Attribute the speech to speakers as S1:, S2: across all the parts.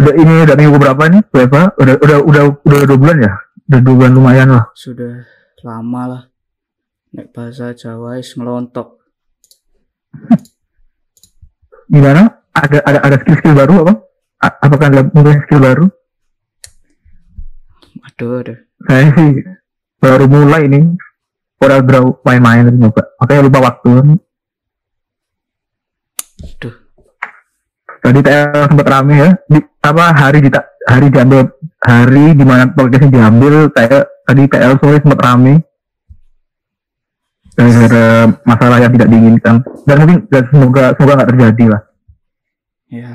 S1: udah ini udah minggu berapa nih berapa udah udah udah udah dua bulan ya? Udah dua bulan lumayan lah.
S2: Sudah lama lah. Nek bahasa Jawa is ngelontok.
S1: Gimana? Ada ada ada skill skill baru apa? A- apakah ada mungkin skill baru?
S2: Aduh aduh.
S1: Saya sih baru mulai ini. Udah draw main-main nyoba makanya lupa waktu.
S2: Aduh
S1: tadi TL sempat rame ya. Di apa hari di hari diambil hari di mana podcastnya diambil TL tadi TL sore sempat rame. Gara-gara masalah yang tidak diinginkan. Dan mungkin dan semoga semoga nggak terjadi lah.
S2: Ya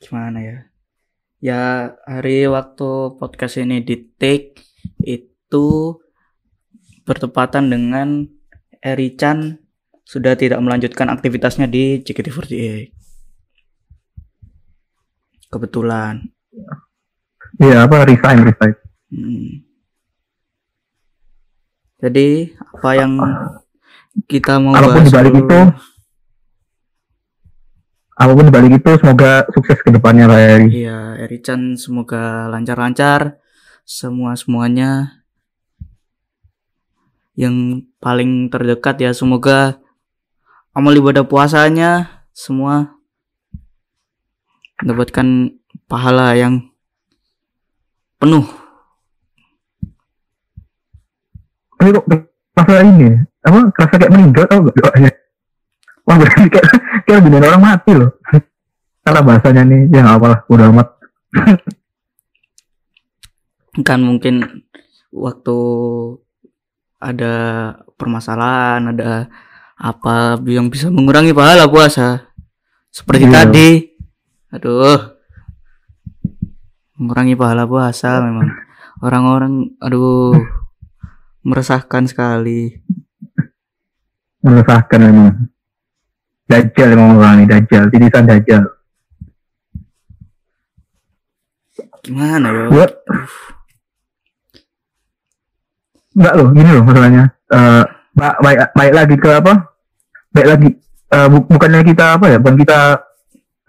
S2: gimana ya? Ya hari waktu podcast ini di take itu bertepatan dengan Eri Chan sudah tidak melanjutkan aktivitasnya di JKT48 kebetulan
S1: iya apa resign resign
S2: Hmm. Jadi apa yang kita mau
S1: apa pun
S2: bahas
S1: dibalik
S2: dulu?
S1: itu apa pun dibalik itu semoga sukses ke depannya lah Eri
S2: Iya, Erichan semoga lancar-lancar semua semuanya. Yang paling terdekat ya semoga amal ibadah puasanya semua mendapatkan pahala yang penuh.
S1: tapi kok masalah ini apa kerasa kayak meninggal tau gak doanya wah berarti kayak kayak beneran orang mati loh. Salah bahasanya nih ya nggak apa lah udah amat.
S2: Kan mungkin waktu ada permasalahan ada apa yang bisa mengurangi pahala puasa. Seperti
S1: Iya.
S2: tadi aduh. Mengurangi pahala puasa memang. Orang-orang aduh meresahkan sekali.
S1: Meresahkan memang. Dajjal emang orang ini dajjal titisan dajjal.
S2: Gimana ya
S1: gua enggak loh gini loh masalahnya. Ba- baik baik lagi ke apa? Baik lagi. Bu- bukannya kita apa ya? Bukan kita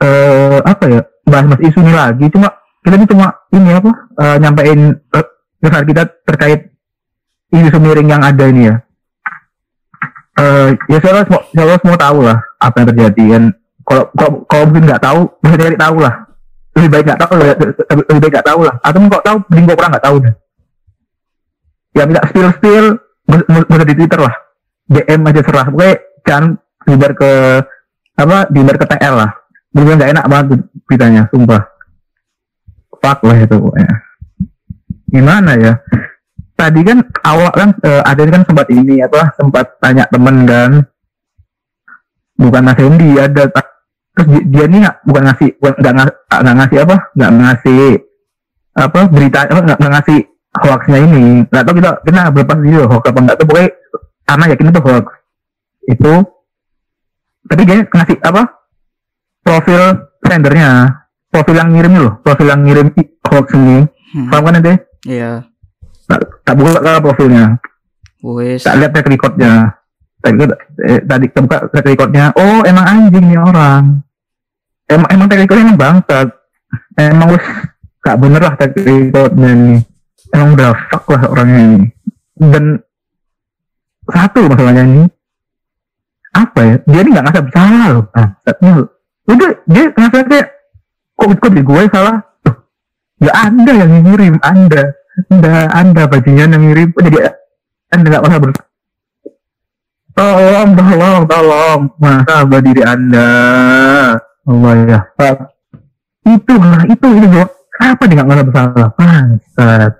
S1: eh apa ya bahas bahas isu ini lagi. Cuma kita ini cuma ini apa eh, nyampein kesan kita terkait isu miring yang ada ini ya. Eh ya saya semua saya semua tahu lah apa yang terjadi. Kan kalau kalau kalau mungkin nggak tahu bisa cari tahu lah. Lebih baik nggak tahu lebih baik nggak tahu lah. Atau kok tahu mending kok orang nggak tahu deh. Ya minta spill spill bisa di twitter lah. Dm aja serah. Pokoknya jangan dibar ke apa dibar ke tl lah bener nggak enak banget beritanya sumpah. Fuck lah itu pokoknya gimana ya? Tadi kan awal kan eh, ada kan sempat ini apa sempat tanya temen kan. Bukan Mas Hendy ada terus di- dia nih nggak bukan ngasih nggak ngas- nggak ngasih apa? Nggak ngasih apa berita apa nggak ngasih hoaxnya ini. Nggak tahu kita kita berapa sih hoax apa nggak tahu pokoknya karena yakin itu hoax. Itu tapi dia ngasih apa profil sendernya. Profil yang ngirim loh profil yang ngirim hoax ini.
S2: Hmm,
S1: paham kan nanti
S2: iya.
S1: Tak, tak buka ke profilnya?
S2: Wes
S1: tak lihat track recordnya. Tadi eh, tadi kita buka track recordnya. Oh emang anjing nih orang. Emang emang track recordnya emang bangsat. Emang wes gak bener lah track recordnya ini. Emang udah fuck lah orangnya ini. Dan satu masalahnya ini. Apa ya? Dia ini nggak ngerasa bersalah loh bangsatnya loh udah dia ngerasa kayak kok kok di gue salah? Ya anda yang ngirim anda anda anda bajingan yang ngirim. Jadi anda nggak merasa bersalah tolong tolong tolong. Masa diri anda? Allah ya Pak. itu lah itu itu loh kenapa dia nggak merasa bersalah? Bangsat.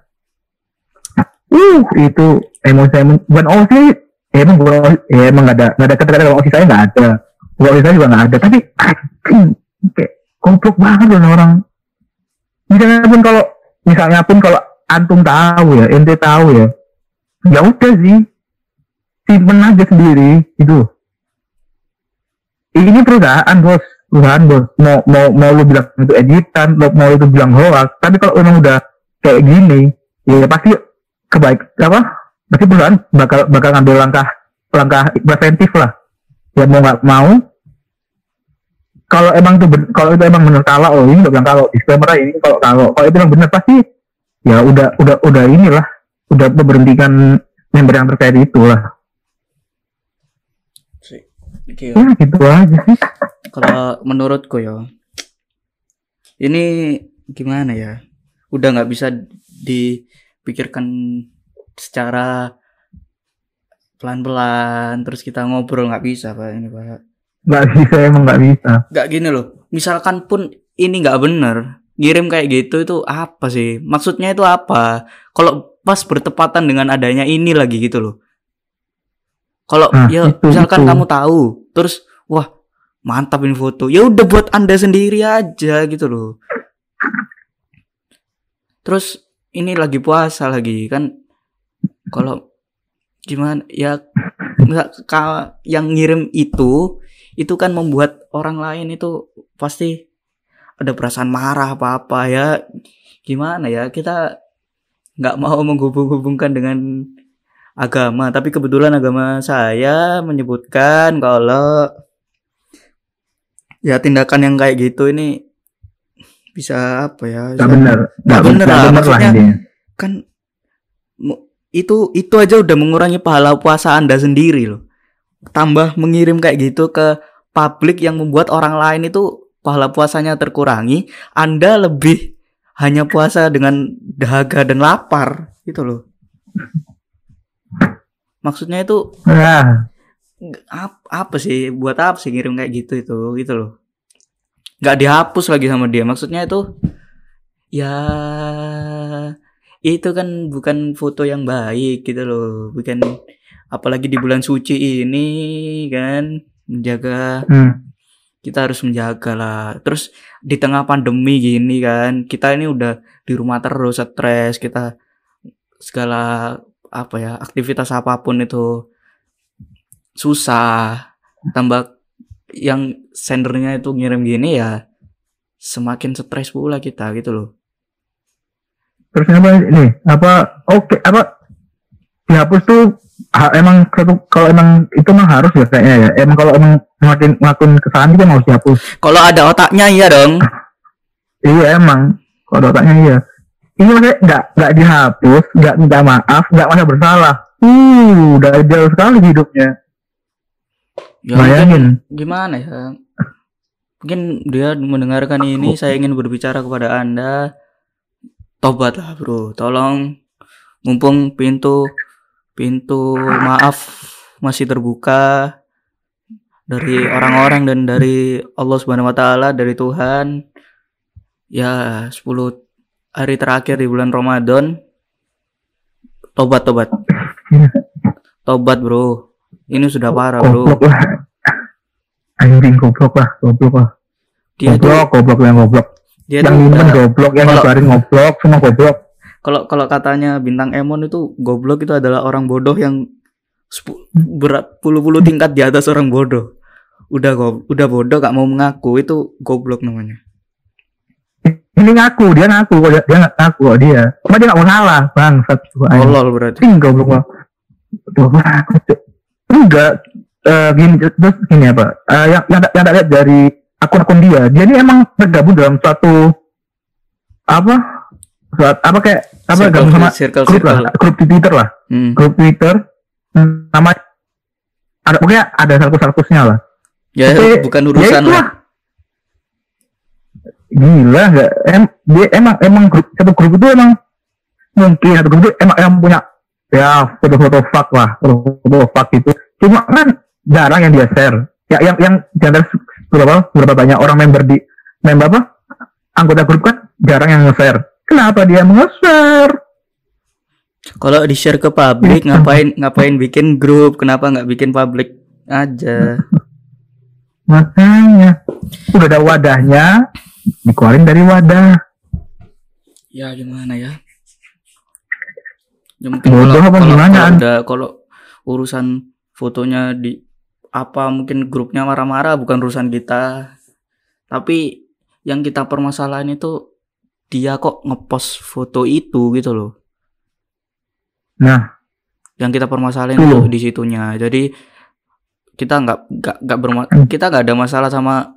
S1: Uh itu emosi saya bukan OSI emang OSI ya emang nggak ada nggak ada kata-kata OSI saya nggak ada OSI saya juga nggak ada. Tapi kayak goblok banget loh orang. Misalnya pun kalau misalnya pun kalau antum tahu ya ente tahu ya ya udah sih. Simpen aja sendiri itu ini perusahaan bos. Perusahaan bos. Mau mau mau lu bilang itu editan mau, mau itu bilang hoax. Tapi kalau emang udah kayak gini ya pasti kebaik apa? Pasti perusahaan bakal bakal ngambil langkah langkah preventif lah ya mau nggak mau kalau emang tuh kalau itu emang bener kalau oh ini udah bilang kalau disclaimer ini kalau kalau kalau itu emang bener pasti ya udah udah udah inilah udah memberhentikan member yang terkait itu lah.
S2: Oke,
S1: ya gitu aja sih.
S2: Kalau menurutku ya ini gimana ya udah nggak bisa dipikirkan secara pelan-pelan terus kita ngobrol nggak bisa pak ini pak.
S1: Nggak bisa emang nggak bisa.
S2: Nggak gini loh misalkan pun ini nggak bener ngirim kayak gitu itu apa sih? Maksudnya itu apa? Kalau pas bertepatan dengan adanya ini lagi gitu loh. Kalau
S1: Nah,
S2: ya
S1: itu,
S2: misalkan
S1: itu.
S2: kamu tahu terus wah mantap ini foto. Ya udah buat anda sendiri aja gitu loh. Terus ini lagi puasa lagi kan? Kalau gimana ya nggak yang ngirim itu itu kan membuat orang lain itu pasti ada perasaan marah apa apa ya. Gimana ya kita nggak mau menghubung-hubungkan dengan agama. Tapi kebetulan agama saya menyebutkan kalau ya tindakan yang kayak gitu ini bisa apa ya?
S1: Nggak bener
S2: Nggak bener lah, maksudnya- kan itu itu aja udah mengurangi pahala puasa anda sendiri loh. Tambah mengirim kayak gitu ke publik yang membuat orang lain itu pahala puasanya terkurangi anda lebih hanya puasa dengan dahaga dan lapar gitu loh. Maksudnya itu
S1: nah
S2: apa, apa sih buat apa sih ngirim kayak gitu itu gitu loh. Nggak dihapus lagi sama dia maksudnya itu ya itu kan bukan foto yang baik gitu loh. Bukan apalagi di bulan suci ini kan menjaga
S1: hmm.
S2: kita harus menjaga lah. Terus di tengah pandemi gini kan kita ini udah di rumah terus stres kita segala apa ya aktivitas apa pun itu susah. Tambah yang sendernya itu ngirim gini ya semakin stres pula kita gitu loh
S1: terus apa ini? Apa oke apa? Dihapus tuh ha- emang satu kalau emang itu mah harus ya kayaknya ya. Emang kalau emang ngelakuin ngelakuin kesalahan itu harus dihapus.
S2: Kalau ada otaknya iya dong.
S1: Iya emang. Kalau ada otaknya iya. Ini maksudnya nggak nggak dihapus nggak minta maaf nggak merasa bersalah. Uh udah jauh sekali hidupnya.
S2: Ya
S1: bayangin.
S2: gimana ya? Mungkin dia mendengarkan ini saya ingin berbicara kepada anda tobatlah bro. Tolong mumpung pintu pintu maaf masih terbuka dari orang-orang dan dari Allah Subhanahu wa taala dari Tuhan. Ya 10 hari terakhir di bulan Ramadan. Tobat tobat. Tobat bro. Ini sudah parah bro.
S1: Goblok lah. Anjing goblok lah goblok lah.
S2: Dia tuh
S1: goblok goblok yang goblok
S2: dia
S1: yang
S2: udah-
S1: goblok yang
S2: kalau-
S1: ngabarin goblok semua goblok.
S2: Kalau kalau katanya bintang Emon itu goblok itu adalah orang bodoh yang berat puluh-puluh tingkat di atas orang bodoh. Udah go, udah bodoh gak mau mengaku itu goblok namanya.
S1: ini ngaku dia ngaku kok dia, dia nggak ngaku kok dia. Cuma dia nggak mau salah bang satu
S2: Tolol berarti.
S1: anjing goblok enggak eh, gini terus gini apa? Eh, yang yang yang tak lihat dari akun-akun dia dia ini emang tergabung dalam suatu apa suat apa kayak apa
S2: Circle,
S1: gabung sama
S2: circle,
S1: grup lah
S2: circle.
S1: grup di Twitter lah
S2: Hmm.
S1: grup Twitter nama ada pokoknya ada sarkus-sarkusnya lah
S2: Ya
S1: Tapi,
S2: bukan
S1: ya
S2: urusan
S1: itulah.
S2: lah.
S1: gila nggak em dia emang emang grup satu grup itu emang mungkin satu grup itu emang emang punya ya foto-foto fuck lah foto-foto fuck itu cuma kan jarang yang dia share ya yang yang antara berapa berapa banyak orang member di member apa anggota grup kan jarang yang nge-share kenapa dia nge-share
S2: Kalau di share ke publik ngapain ngapain bikin grup? Kenapa nggak bikin publik aja?
S1: makanya udah ada wadahnya dikeluarin dari wadah
S2: Ya gimana ya? Ya mungkin
S1: Bodoh
S2: kalau,
S1: apa
S2: kalau,
S1: gimana,
S2: kalau
S1: An?
S2: ada kalau urusan fotonya di apa mungkin grupnya marah-marah bukan urusan kita. Tapi yang kita permasalahan itu dia kok ngepost foto itu gitu loh.
S1: nah
S2: Yang kita permasalahan
S1: Tuh.
S2: itu di situnya. Jadi kita nggak nggak nggak berma-
S1: Hmm.
S2: kita nggak ada masalah sama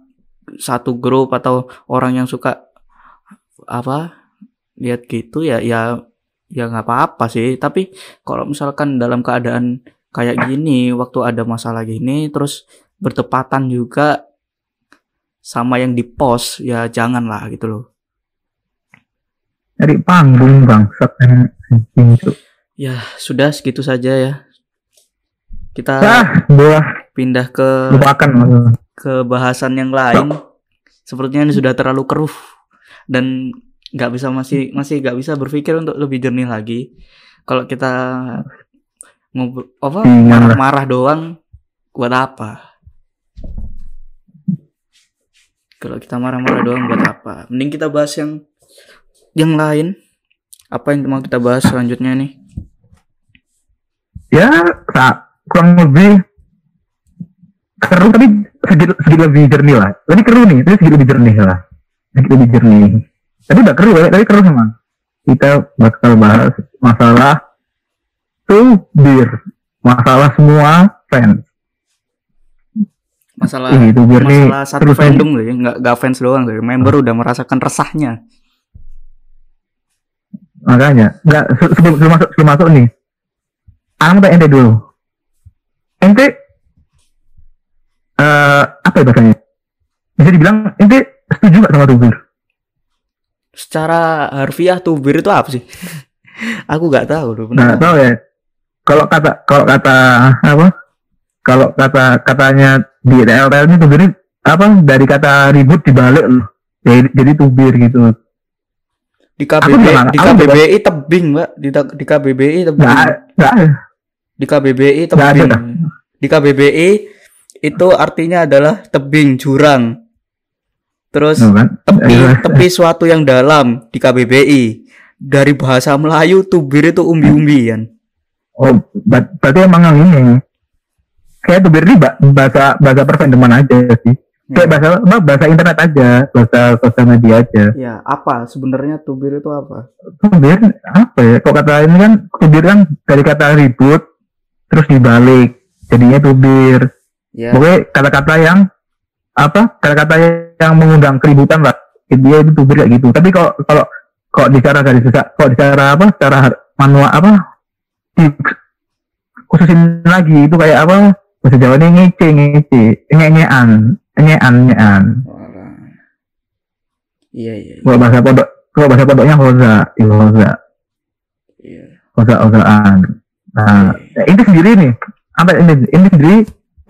S2: satu grup atau orang yang suka apa lihat gitu ya ya ya nggak apa-apa sih tapi kalau misalkan dalam keadaan kayak gini waktu ada masalah gini terus bertepatan juga sama yang di post ya jangan lah gitu loh.
S1: Dari panggung bangsat anjing itu.
S2: ya sudah segitu saja ya. Kita
S1: Ah,
S2: pindah ke
S1: lupakan
S2: ke bahasan yang lain. Sepertinya ini sudah terlalu keruh dan nggak bisa masih masih nggak bisa berpikir untuk lebih jernih lagi. Kalau kita ngobrol apa
S1: lah.
S2: marah-marah doang buat apa kalau kita marah-marah doang buat apa mending kita bahas yang yang lain apa yang mau kita bahas selanjutnya nih
S1: Ya, tak kurang lebih keruh tapi sedikit, sedikit lebih jernih lah. Tadi keruh nih, tapi sedikit lebih jernih lah. Sedikit lebih jernih. Tadi udah keruh, ya, tadi keruh emang. Kita bakal bahas masalah tubir, masalah semua fans.
S2: masalah
S1: Ih, tubir nih.
S2: masalah satu
S1: terus
S2: fandom loh ya. Nggak nggak fans doang loh member udah merasakan resahnya.
S1: Makanya. Nggak se- sebelum, sebelum masuk sebelum masuk nih. Aku tanya ente dulu? Ente eh apa ya bahasanya? Bisa dibilang ente setuju nggak sama tubir
S2: secara harfiah tubir itu apa sih? Aku nggak tahu loh benar
S1: tahu ya kalau kata kalau kata apa? Kalau kata katanya di RL ini ini apa? Dari kata ribut dibalik loh. Jadi, jadi tubir gitu.
S2: Di KBB di
S1: juga-
S2: KBBI tebing mbak. Di, di KBBI tebing.
S1: Nggak nggak
S2: di KBBI
S1: ada
S2: tebing. di KBBI itu artinya adalah tebing jurang. Terus
S1: no, kan.
S2: tepi tepi suatu yang dalam di KBBI dari bahasa Melayu tubir itu umbi-umbian
S1: Oh, ber- berarti emang yang ini. Kayak tubir ini ba- bahasa bahasa perfandoman aja sih. Kayak
S2: Ya.
S1: bahasa bahasa internet aja, bahasa sosial media aja.
S2: ya apa sebenarnya tubir itu apa
S1: Tubir apa ya? Kok kata ini kan tubir kan dari kata ribut terus dibalik jadinya tubir.
S2: ya
S1: Pokoknya kata-kata yang apa? Kata-kata yang mengundang keributan lah. Dia itu tubir kayak gitu. Tapi kalau kalau kok bicara dari susah, kok bicara apa? Secara manual apa? Di, khususin lagi itu kayak apa? Bahasa Jawa ini ngece ngece, nyenyean, nyenyean.
S2: Walah. iya iya iya.
S1: Kalau bahasa pondok, kalau bahasa pondoknya hoza, iya hoza,
S2: iya
S1: hoza hozaan. Nah,
S2: Oke.
S1: ya, ini sendiri nih, apa ini, ini sendiri,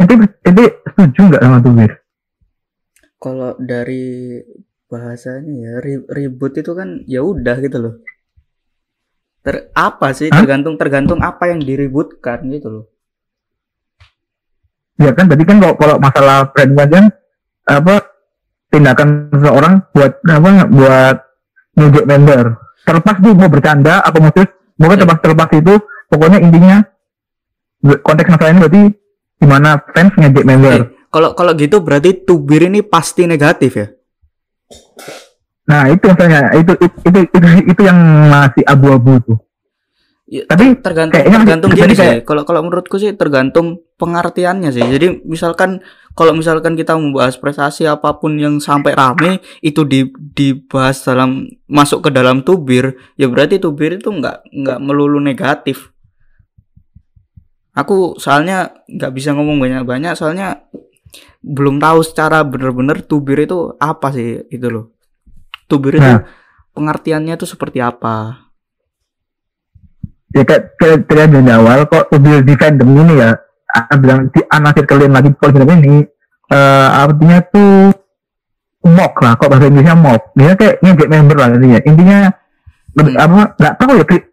S1: ini, ini setuju nggak sama tubir?
S2: kalau dari bahasanya ya ri- ribut itu kan ya udah gitu loh ter apa sih
S1: Hah?
S2: tergantung tergantung apa yang diributkan gitu loh
S1: Ya kan tadi kan kalau, kalau masalah brand kan apa tindakan seseorang buat apa buat nunjuk member. Terlepas tuh mau bercanda apa mau serius, mau
S2: Ya.
S1: terlepas terlepas itu pokoknya intinya konteks masalah ini berarti gimana fans ngejek member.
S2: Eh, kalau kalau gitu berarti tubir ini pasti negatif ya
S1: Nah itu masalahnya itu itu itu, itu, itu yang masih abu-abu tuh.
S2: Ya,
S1: Tapi
S2: tergantung
S1: kayaknya
S2: tergantung
S1: jadi
S2: gini sih.
S1: kayak-
S2: kalau kalau menurutku sih tergantung pengertiannya sih. Jadi misalkan kalau misalkan kita membahas prestasi apa pun yang sampai rame itu di dibahas dalam masuk ke dalam tubir ya berarti tubir itu nggak nggak melulu negatif. Aku soalnya nggak bisa ngomong banyak-banyak soalnya belum tahu secara bener-bener tubir itu apa sih itu loh tubir itu
S1: Nah.
S2: pengertiannya itu seperti apa?
S1: Ya kayak kayak kayak dari awal kok mobil di fandom ini ya. Aku bilang di anasir kalian lagi kalau film ini eh artinya tuh mock lah kok bahasa Inggrisnya mock. Dia kayak ngejek member lah intinya. Intinya
S2: Hmm.
S1: apa nggak tahu ya kri-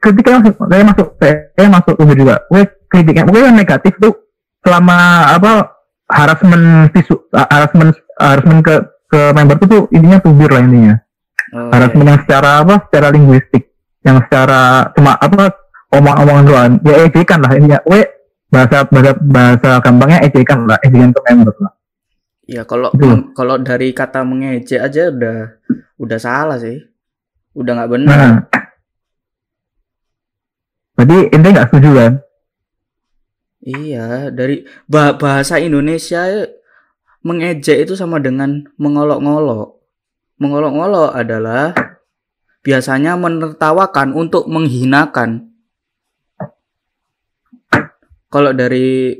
S1: kritik masuk saya masuk saya masuk tuh juga. Gue kritiknya pokoknya yang negatif tuh selama apa harassment visu harassment harassment ke ke member tuh intinya tubir lah intinya.
S2: Oh,
S1: harassment yang secara apa secara linguistik yang secara cuma apa omong-omongan doang. Ya ejekan lah intinya. We bahasa bahasa bahasa gampangnya ejekan lah ejekan ke member lah.
S2: Ya kalau
S1: Gitu.
S2: kalau dari kata mengejek aja udah udah salah sih. Udah nggak benar.
S1: nah. Jadi ente nggak setuju kan?
S2: Iya, dari bah- bahasa Indonesia mengejek itu sama dengan mengolok-ngolok. Mengolok-ngolok adalah biasanya menertawakan untuk menghinakan. Kalau dari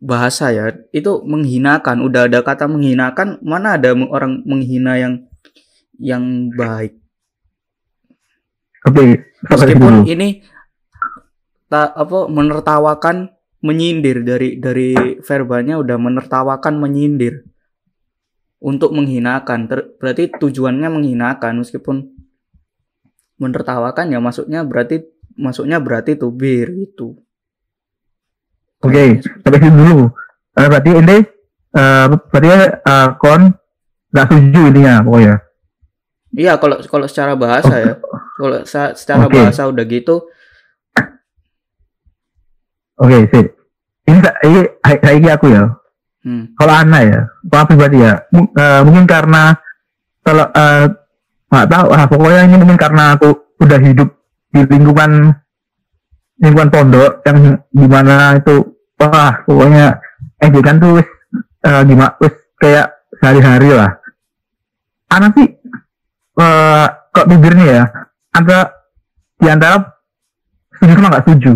S2: bahasa ya, itu menghinakan. Udah ada kata menghinakan, mana ada orang menghina yang yang baik.
S1: Oke,
S2: Meskipun ini tak apa menertawakan menyindir dari dari verbanya udah menertawakan menyindir untuk menghinakan Ter- berarti tujuannya menghinakan meskipun menertawakan ya masuknya berarti masuknya berarti tubir gitu
S1: Oke, sampai situ dulu. Eh, berarti ini eh, berarti eh, kon nggak setuju intinya pokoknya.
S2: iya kalau kalau secara bahasa ya kalau sa- secara
S1: Oke.
S2: bahasa udah gitu
S1: Oke, sip. Ini sa- ini ini aku ya.
S2: hmm,
S1: Kalau Ana ya, kalau pribadi ya, mu- eh, mungkin karena kalau eh, nggak tahu, ah, pokoknya ini mungkin karena aku udah hidup di lingkungan lingkungan pondok yang di mana itu wah pokoknya ejekan tuh eh, gimana terus kayak sehari-hari lah. Ana sih eh, kok bibirnya ya antara di antara setuju sama nggak setuju.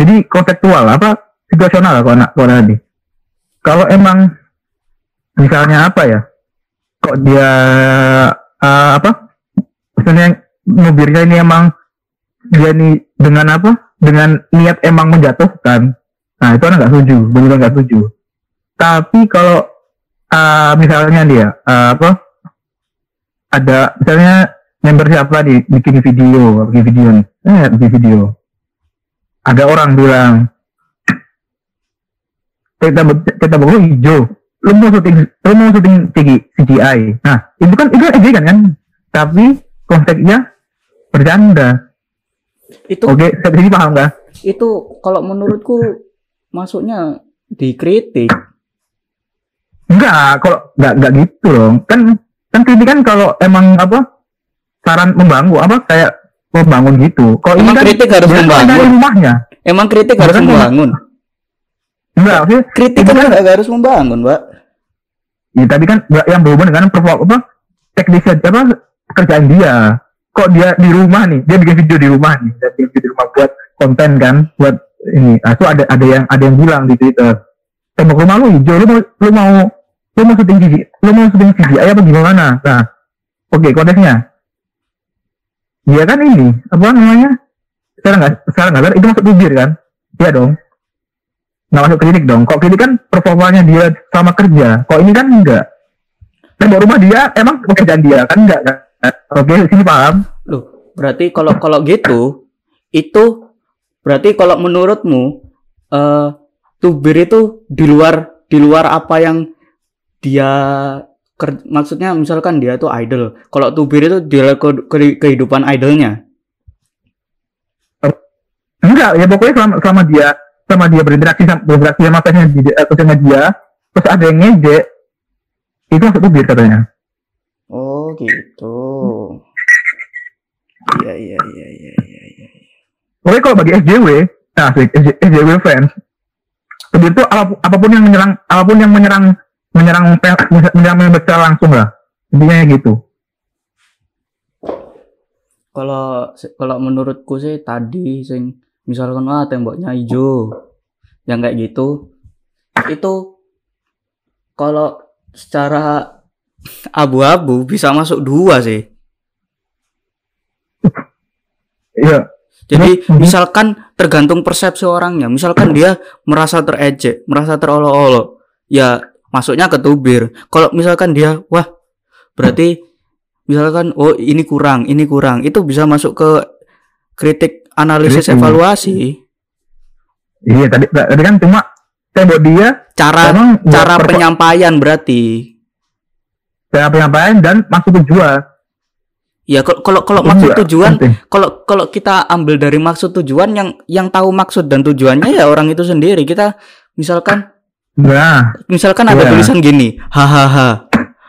S1: Jadi kontekstual apa situasional kalau anak kalau tadi. Kalau emang misalnya apa ya, kok dia eh, apa? Misalnya mobilnya ini emang dia nih dengan apa? Dengan niat emang menjatuhkan. Nah itu anak nggak setuju, benar nggak setuju. Tapi kalau eh, misalnya dia eh, apa? Ada misalnya member siapa di bikin video, bikin video nih, eh bikin video. Ada orang bilang, kita kita bawa hijau. Lu mau syuting lu mau syuting CGI, CGI nah itu kan itu kan ejekan kan tapi konteksnya bercanda.
S2: Itu
S1: oke saya sini paham kan
S2: itu kalau menurutku masuknya dikritik.
S1: Enggak kalau enggak enggak gitu loh. Kan kan kritik kan kalau emang apa saran membangun apa kayak membangun gitu kalau ini
S2: Emang
S1: kan
S2: kritik harus membangun?
S1: dari rumahnya
S2: emang kritik harus
S1: kan,
S2: membangun
S1: enggak maksudnya
S2: kritik kan
S1: kan-
S2: nggak harus membangun mbak
S1: Ya, tapi kan yang berhubungan dengan perform apa teknis apa kerjaan dia. Kok dia di rumah nih, dia bikin video di rumah nih, dia bikin video di rumah buat konten kan, buat ini. Nah, itu ada ada yang ada yang bilang di Twitter, tembok rumah lu hijau, lu mau lu mau lu mau syuting CGI, lu mau syuting CGI apa gimana? Nah, oke konteksnya. Dia kan ini apa namanya? Sekarang nggak sekarang nggak itu masuk bibir kan? Iya dong nggak masuk kritik dong. Kok kritik kan performanya dia sama kerja. Kok ini kan enggak. Tembok rumah dia emang pekerjaan dia kan enggak kan? Oke, sini paham.
S2: loh berarti kalau kalau gitu itu berarti kalau menurutmu eh tubir itu di luar di luar apa yang dia ker- maksudnya misalkan dia itu idol. Kalau tubir itu di luar ke- ke- kehidupan idolnya.
S1: Enggak, ya pokoknya selama, selama dia sama dia berinteraksi sama berinteraksi sama fansnya di atau sama dia, terus ada yang ngejek, itu masuk tubir katanya.
S2: oh gitu. Iya iya iya iya iya iya.
S1: Pokoknya kalau bagi SJW, nah SJW fans, tubir itu apa pun yang menyerang, apa pun yang menyerang menyerang menyerang member secara langsung lah. Intinya gitu.
S2: kalau kalau menurutku sih tadi sing misalkan wah temboknya hijau yang kayak gitu itu kalau secara abu-abu bisa masuk dua sih
S1: Iya,
S2: jadi
S1: Mhm.
S2: misalkan tergantung persepsi orangnya misalkan dia merasa terejek merasa terolok-olok ya masuknya ke tubir kalau misalkan dia wah berarti misalkan oh ini kurang ini kurang itu bisa masuk ke kritik analisis
S1: Kritik.
S2: evaluasi
S1: iya tadi tadi kan cuma tembok dia
S2: cara cara penyampaian berarti
S1: cara penyampaian dan maksud tujuan.
S2: ya kalau kalau maksud tujuan
S1: penting.
S2: kalau kalau kita ambil dari maksud tujuan yang yang tahu maksud dan tujuannya ya orang itu sendiri kita misalkan
S1: Nah,
S2: misalkan ada tulisan gini hahaha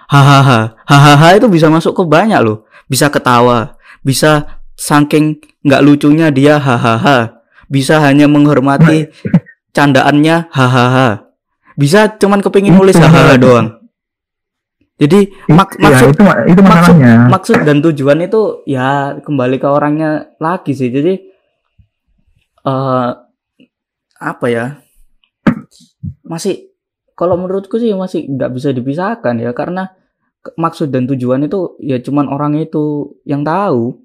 S2: hahaha hahaha itu bisa masuk ke banyak loh. Bisa ketawa bisa saking nggak lucunya dia hahaha bisa hanya menghormati candaannya hahaha bisa cuman kepingin nulis hahaha doang. Jadi mak-
S1: ya,
S2: maksud
S1: itu itu
S2: maksud maksud dan tujuan itu ya kembali ke orangnya lagi sih. Jadi eh apa ya masih kalau menurutku sih masih nggak bisa dipisahkan ya karena maksud dan tujuan itu ya cuman orang itu yang tahu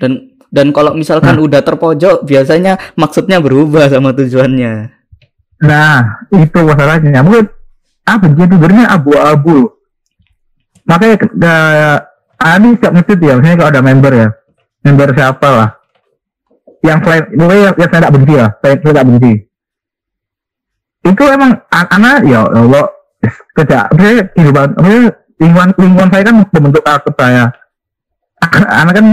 S2: dan dan kalau misalkan udah terpojok biasanya maksudnya berubah sama tujuannya
S1: Nah, itu masalahnya. Mungkin apa dia tubernya abu-abu. Makanya uh, Ani setiap nge ya, misalnya kalau ada member ya, member siapa lah, yang selain, yang, yang saya tidak benci lah, saya, saya tidak benci. Itu emang an- anak ya Allah kerja, misalnya kehidupan, misalnya lingkungan lingkungan saya kan membentuk karakter saya. Anak kan,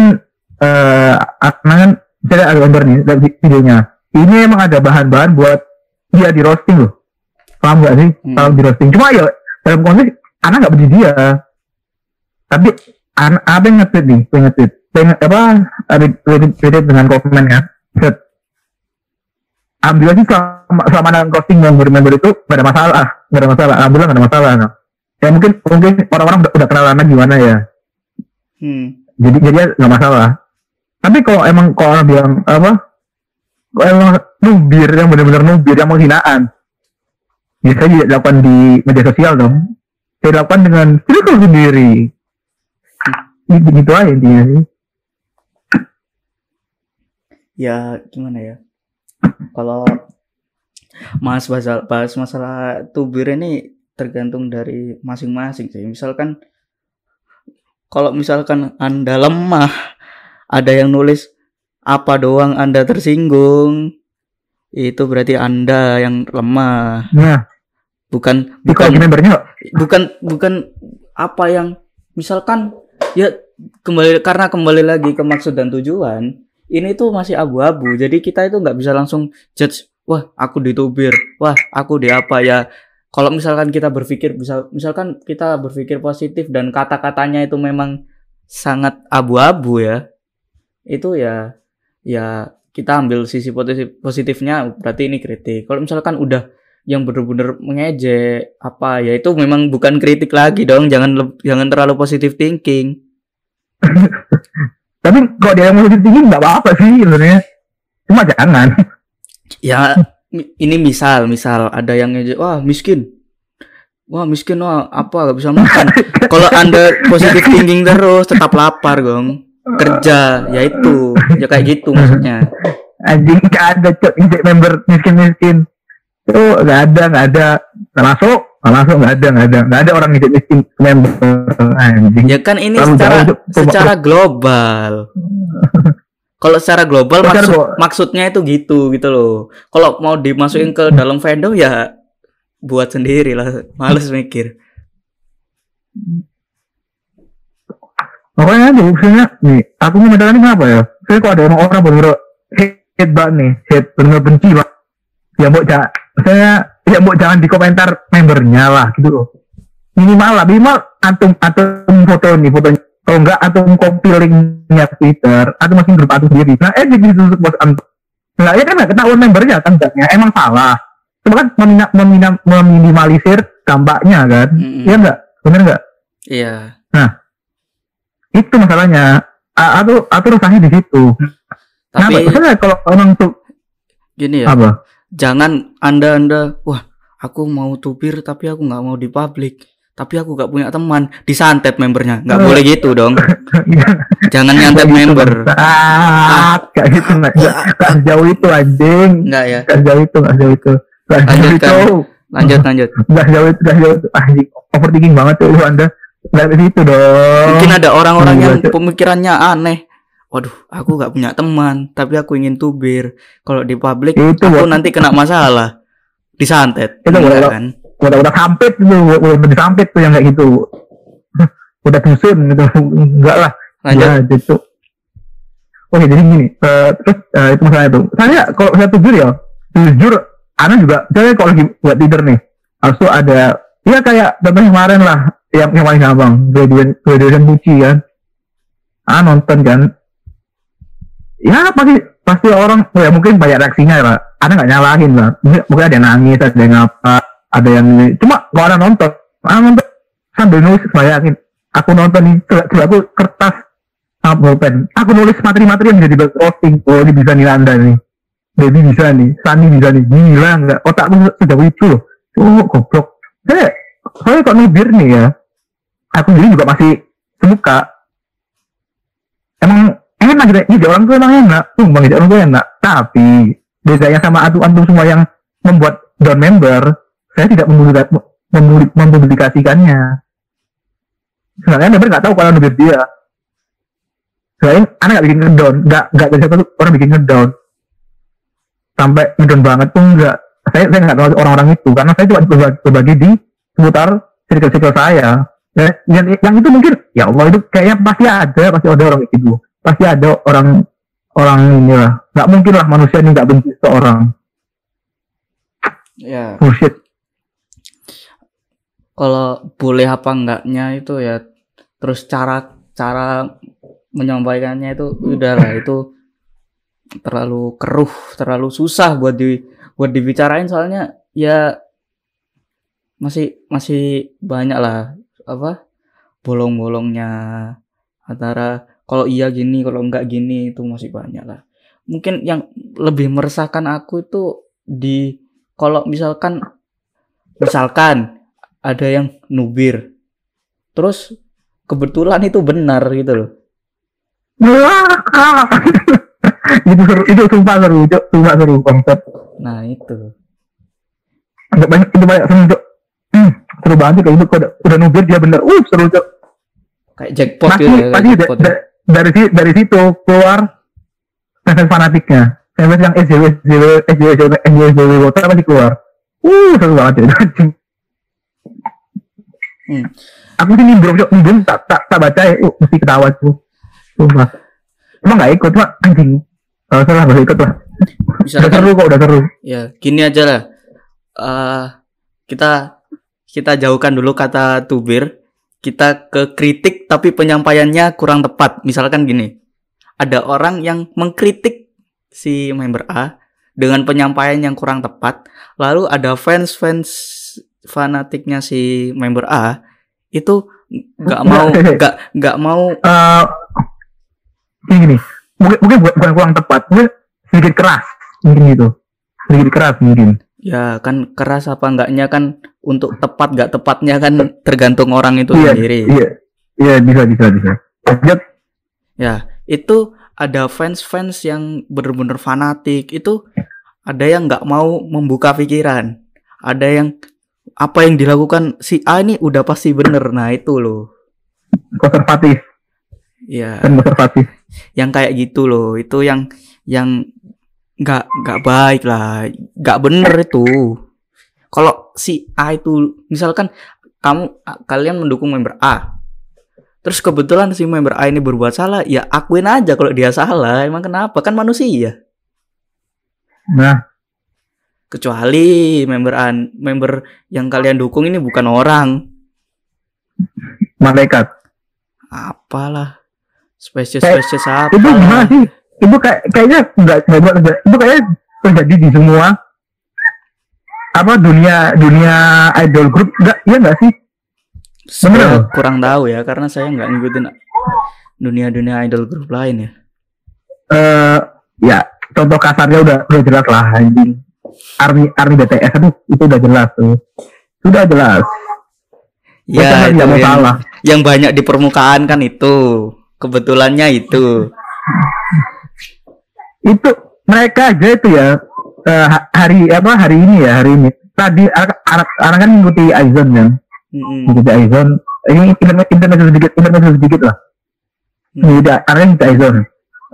S1: eh, anak kan, saya ada gambar nih, videonya. Ini emang ada bahan-bahan buat dia di roasting loh. Paham gak sih?
S2: Hmm.
S1: Kalau di roasting. Cuma ya dalam konteks anak nggak benci dia. Tapi anak apa yang nge-tweet nih? Nge-tweet. Pengen apa? Related dengan komen kan. Set. Ambil aja selama, selama ada roasting member-member itu gak ada masalah. Gak ada masalah. Alhamdulillah gak ada masalah. No. Ya mungkin mungkin orang-orang udah, udah kenal lama gimana ya.
S2: hmm.
S1: Jadi jadi nggak masalah. Tapi kalau emang kalau orang bilang apa? Kalau emang nubir yang benar-benar nubir yang menghinaan, biasanya tidak dilakukan di media sosial dong. Saya lakukan dengan circle sendiri. Gitu, gitu aja intinya sih.
S2: ya gimana ya kalau mas bahas, bahas masalah tubir ini tergantung dari masing-masing sih. Misalkan kalau misalkan anda lemah ada yang nulis apa doang anda tersinggung? Itu berarti anda yang lemah.
S1: Nah,
S2: bukan bukan
S1: membernya
S2: bukan bukan apa yang misalkan ya kembali karena kembali lagi ke maksud dan tujuan ini tuh masih abu-abu jadi kita itu nggak bisa langsung judge wah aku ditubir wah aku di apa ya? Kalau misalkan kita berpikir bisa misalkan kita berpikir positif dan kata-katanya itu memang sangat abu-abu ya itu ya ya kita ambil sisi positif positifnya berarti ini kritik. Kalau misalkan udah yang bener-bener mengejek apa ya itu memang bukan kritik lagi dong jangan jangan terlalu positif thinking
S1: tapi kalau dia yang positif tinggi nggak apa-apa sih sebenarnya. Cuma jangan.
S2: ya ini misal misal ada yang wah miskin wah miskin wah apa gak bisa makan kalau anda positif thinking terus tetap lapar gong kerja ya itu ya kayak gitu maksudnya
S1: Anjing nggak ada cok member miskin-miskin. Tuh nggak ada nggak ada. Nggak Nggak masuk nggak ada nggak ada nggak ada orang injek miskin member anjing.
S2: ya kan ini
S1: Terlalu
S2: secara
S1: jauh,
S2: secara global kalau secara global maksud maksudnya itu gitu gitu loh kalau mau dimasukin ke dalam fandom ya buat sendiri lah males mikir
S1: Makanya tuh maksudnya nih, aku membedakan ini kenapa ya? Saya kok ada emang orang bener-bener hate, hate banget nih, hate bener-bener benci banget. Ya mbok jangan, saya ya mbok jangan di komentar membernya lah gitu loh. Minimal lah, minimal antum antum foto nih fotonya. Kalau enggak antum linknya ke Twitter, atau masih grup antum sendiri. Nah, eh jadi untuk bos antum. Nah, ya kan ketahuan membernya kan enggaknya emang salah. Cuma kan memina- memina- meminimalisir dampaknya kan.
S2: Mm-mm.
S1: Iya enggak? Bener enggak?
S2: iya
S1: itu masalahnya atau atau rusaknya di situ
S2: tapi
S1: Soalnya kalau orang tuh
S2: gini ya
S1: apa
S2: jangan anda anda wah aku mau tubir tapi aku nggak mau di publik tapi aku nggak punya teman. Disantet membernya. Nggak
S1: Eh.
S2: boleh gitu dong. Jangan nyantet
S1: gitu,
S2: member.
S1: Kayak gitu nggak nggak nggak sejauh itu anjing.
S2: Nggak ya.
S1: Nggak sejauh itu nggak sejauh itu. Nggak itu.
S2: Lanjut lanjut.
S1: Nggak sejauh itu nggak sejauh itu. Anjing overthinking banget tuh lu anda. Nggak ke situ dong.
S2: Mungkin ada orang-orang yang pemikirannya aneh waduh aku nggak punya teman tapi aku ingin tubir kalau di publik
S1: itu
S2: aku
S1: buat
S2: nanti kena masalah disantet
S1: Itu
S2: Enggak
S1: boleh.
S2: kan
S1: udah udah sampit tuh udah, udah disampit tuh yang kayak gitu udah dusun gitu enggak lah
S2: lanjut
S1: Ya, itu. Oke, jadi gini, eh, terus eh, itu masalah itu. Saya kalau saya jujur ya, jujur, Ana juga, saya kalau lagi buat Twitter nih, harus tuh ada, ya kayak contohnya kemarin lah, yang yang paling gampang, graduation, graduation Puci kan. Ah nonton kan. Ya pasti pasti orang ya mungkin banyak reaksinya lah ada nggak nyalahin lah mungkin, ada yang nangis ada yang apa ada yang cuma kalau ada nonton. Ah nonton. Sambil nulis bayangin aku nonton nih coba, aku kertas pulpen aku nulis materi-materi yang jadi roasting oh ini bisa nih anda nih. Baby bisa nih Sani bisa nih. Gila nggak. Otakku sudah lucu loh. Oh goblok. Saya saya kok nubir nih ya. Aku sendiri juga masih suka emang enak gitu ngejak orang tuh emang enak sumpah ngejak orang tuh enak tapi bedanya sama antum-antum semua yang membuat down member saya tidak mempublika- mempublik- mempublikasikannya sebenarnya member nggak tahu kalau nubir dia Selain anak nggak bikin ngedown, nggak nggak dari satu orang bikin ngedown sampai ngedown banget pun nggak. Saya saya nggak tahu orang-orang itu karena saya cuma berbagi, berbagi di seputar circle-circle saya. Dan yang, yang itu mungkin ya Allah itu kayaknya pasti ada, pasti ada orang kayak gitu. Pasti ada orang orang ini lah. Nggak mungkin lah manusia ini nggak benci seorang.
S2: Ya,
S1: Bullshit.
S2: kalau boleh apa enggaknya itu ya terus cara cara menyampaikannya itu udahlah itu terlalu keruh, terlalu susah buat di buat dibicarain soalnya ya masih masih banyak lah apa bolong-bolongnya antara kalau iya gini kalau enggak gini itu masih banyak lah mungkin yang lebih meresahkan aku itu di kalau misalkan misalkan ada yang nubir terus kebetulan itu benar gitu loh
S1: itu seru, itu sumpah seru, Cok. sumpah seru konsep.
S2: nah itu
S1: Agak banyak itu banyak seru, Cok. Hmm, seru banget kayak itu udah, udah nubir dia bener. Uh, seru, Cok.
S2: kayak jackpot
S1: Pasti,
S2: gitu ya
S1: pasti da-
S2: jackpot ya.
S1: Da- dari dari situ keluar fans fanatiknya. Fans yang SJW SJW SJW SJW SJW SJW Water pasti keluar. Uh, seru banget. Anjing.
S2: Hmm.
S1: Aku sih nimbrung, Cok. Nimbrung tak tak tak baca ya. Uh, mesti ketawa, Cok. Sumpah. Emang gak ikut, cuma anjing. Kalau salah gak ikut lah. Udah
S2: misalkan
S1: seru kok, udah seru.
S2: ya gini aja lah Eh kita kita jauhkan dulu kata tubir kita ke kritik tapi penyampaiannya kurang tepat. Misalkan gini ada orang yang mengkritik si member A dengan penyampaian yang kurang tepat lalu ada fans fans fanatiknya si member A itu nggak mau nggak nggak mau
S1: ini gini mungkin mungkin bukan kurang tepat mungkin sedikit keras mungkin gitu. Sedikit keras mungkin
S2: ya kan keras apa enggaknya kan untuk tepat nggak tepatnya kan tergantung orang itu
S1: iya
S2: sendiri
S1: iya iya bisa bisa bisa lanjut
S2: Ya, itu ada fans-fans yang bener-bener fanatik. Itu ada yang nggak mau membuka pikiran. Ada yang apa yang dilakukan si A ini udah pasti bener. Nah, itu loh.
S1: konservatif
S2: Ya,
S1: kan konservatif
S2: yang kayak gitu loh. Itu yang yang nggak nggak baik lah. nggak bener itu. Kalau si A itu misalkan kamu kalian mendukung member A. Terus kebetulan si member A ini berbuat salah, ya akuin aja kalau dia salah. Emang kenapa? Kan manusia.
S1: nah
S2: Kecuali member A, member yang kalian dukung ini bukan orang.
S1: malaikat
S2: Apalah. Spesies-spesies apa?
S1: itu gimana sih itu kayak kayaknya nggak nggak buat itu kayaknya terjadi di semua apa dunia dunia idol group nggak iya nggak sih
S2: Saya
S1: Bener.
S2: kurang tahu ya karena saya nggak ngikutin dunia-dunia idol grup lain ya.
S1: eh ya contoh kasarnya udah udah jelas lah anjing Army Army BTS aduh itu udah jelas tuh sudah jelas
S2: Ya, itu yang,
S1: salah
S2: yang banyak di permukaan kan itu. Kebetulannya itu.
S1: Itu mereka aja itu ya ha- hari apa hari ini ya hari ini. Tadi anak anak kan mengikuti Aizon kan?
S2: Mm-mm.
S1: mengikuti Aizon. Ini internet internet sedikit internet sedikit lah.
S2: Hmm.
S1: mengikuti anak mengikuti Aizon.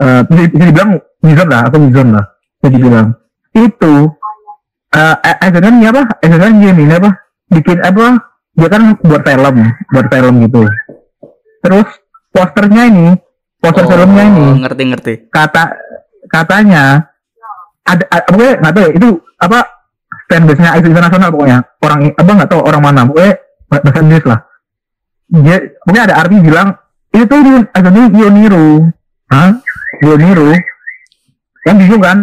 S1: Eh, bisa, bisa dibilang Wizon lah atau Wizon lah bisa dibilang. Itu eh Aizon kan ini apa? Aizon kan gini ini apa? Bikin apa? Dia kan buat film buat film gitu. Terus posternya ini poster filmnya ini
S2: Oh, ngerti-ngerti.
S1: kata katanya ada ada- pokoknya nggak tahu ya itu apa fanbase nya internasional pokoknya. Orang apa nggak tahu orang mana. Pokoknya bahasa Inggris lah. Dia pokoknya ada arti bilang itu tuh ada nih Yoniru hah? Yoniru yang bingung kan?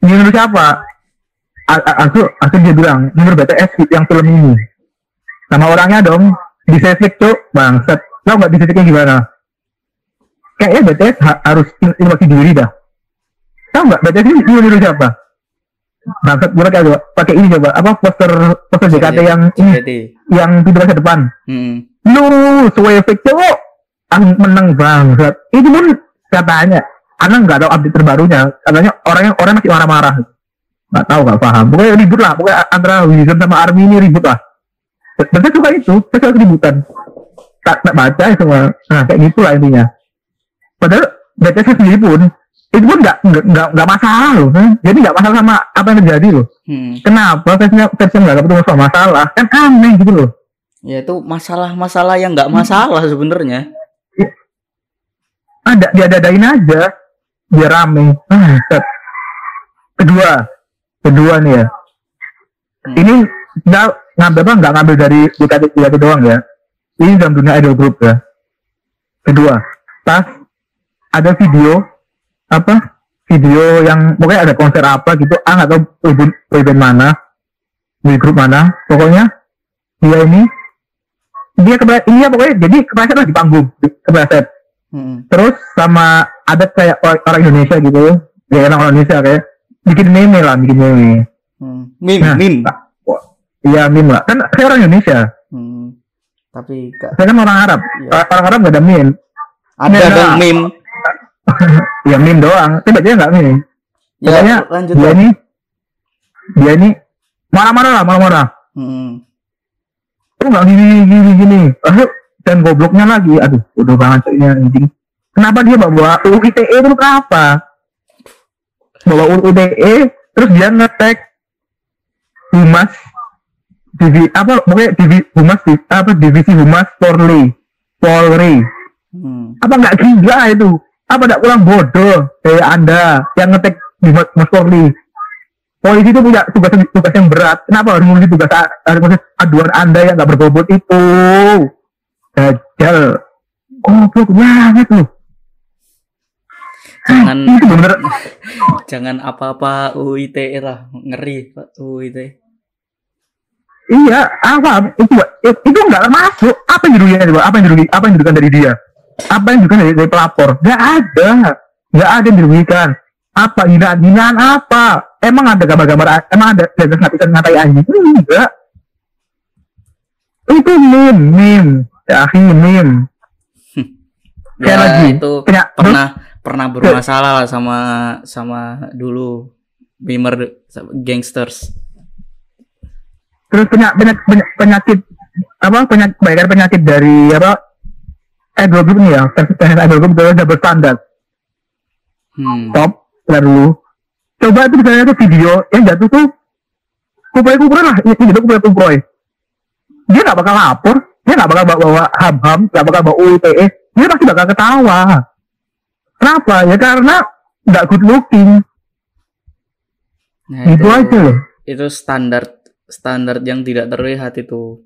S1: Menurut siapa? Aku aku dia bilang menurut BTS yang film ini. Sama orangnya dong. Di sesik cuk. Bangsat. Tau nggak di gimana? Kayaknya BTS ha- harus in- inovasi diri dah tau nggak? BTS ini ini menurut siapa? Bangsat gue kayak pakai ini coba. Apa poster poster JKT yang ini?
S2: JKT.
S1: yang pintu masa depan?
S2: Hmm.
S1: lu Swefik cowok. Ang menang banget itu pun katanya karena nggak tahu update terbarunya. Katanya orangnya orang masih marah-marah. Nggak tahu nggak paham. Pokoknya ribut lah. Pokoknya antara Wizard sama Army ini ribut lah. Dan saya suka itu saya suka keributan. Tak tak baca ya semua. Nah kayak gitulah intinya. Padahal BTS sendiri pun itu pun nggak nggak nggak masalah loh jadi nggak masalah sama apa yang terjadi loh.
S2: Hmm.
S1: kenapa versinya versi nggak ketemu sama masalah? Kan aneh gitu loh.
S2: Ya itu masalah-masalah yang nggak masalah sebenarnya.
S1: ada diadadain aja. Biar rame. Ah, set. kedua. Kedua nih ya.
S2: Hmm.
S1: ini nggak ngambil apa? Nggak ngambil dari JKT JKT doang ya. Ini dalam dunia idol group ya. Kedua. Pas ada video apa video yang pokoknya ada konser apa gitu ah nggak tahu event, event mana di grup mana pokoknya dia ini dia kepleset ini ya pokoknya jadi kepleset lah di panggung kepleset
S2: Hmm.
S1: terus sama ada kayak orang, orang Indonesia gitu ya orang Indonesia kayak bikin meme lah bikin meme
S2: Hmm. Mim,
S1: Nah,
S2: mim.
S1: iya meme lah kan saya orang Indonesia
S2: Hmm. Tapi
S1: saya kan orang Arab
S2: Iya.
S1: Orang- Arab gak ada meme
S2: ada
S1: Nah,
S2: dong mim.
S1: ya meme doang. Tapi bacanya nggak meme?
S2: Ya,
S1: pokoknya
S2: lanjut.
S1: dia ini dia ini marah-marah lah marah-marah.
S2: Hmm.
S1: lu nggak gini gini gini aduh dan gobloknya lagi. Aduh udah banget ini anjing. Kenapa dia bawa UU ITE itu kenapa? Bawa UU ITE terus dia ngetek humas divi apa pokoknya divi humas apa divisi humas Polri. Polri.
S2: Hmm.
S1: apa nggak gila itu apa nggak kurang bodoh kayak anda yang ngetek di humas Polri polisi itu punya tugas tugas yang berat. Kenapa harus ngurusi tugas harus ngurusi aduan anda yang nggak berbobot itu? Dajal goblok banget loh.
S2: Jangan
S1: itu bener.
S2: jangan apa-apa UITE lah, ngeri Pak UITE.
S1: iya apa itu itu, nggak masuk. Apa yang dirugikan yang apa yang dirugikan dari dia apa yang dirugikan dari, dari pelapor? Nggak ada. Nggak ada yang dirugikan. Apa? Hinaan hinaan apa? Emang ada gambar-gambar emang ada gambar bisa ngatai anjing? Enggak. Itu meme meme. Ya akhi meme.
S2: Ya
S1: lagi,
S2: itu
S1: punya
S2: pernah pernah bermasalah lah sama sama dulu Bimer gangsters.
S1: terus penyakit penyakit, penyakit apa? Penyakit penyakit dari apa idol group ini ya. Fans idol group itu double standar
S2: Hmm.
S1: top lalu coba itu misalnya tuh video yang jatuh tuh kuproy kuproy lah. Ini itu kuproy kuproy dia nggak bakal lapor dia nggak bakal bawa, ham ham nggak bakal bawa UITE dia pasti bakal ketawa. Kenapa? Ya karena nggak good looking.
S2: Nah,
S1: itu aja loh.
S2: itu standar standar yang tidak terlihat itu.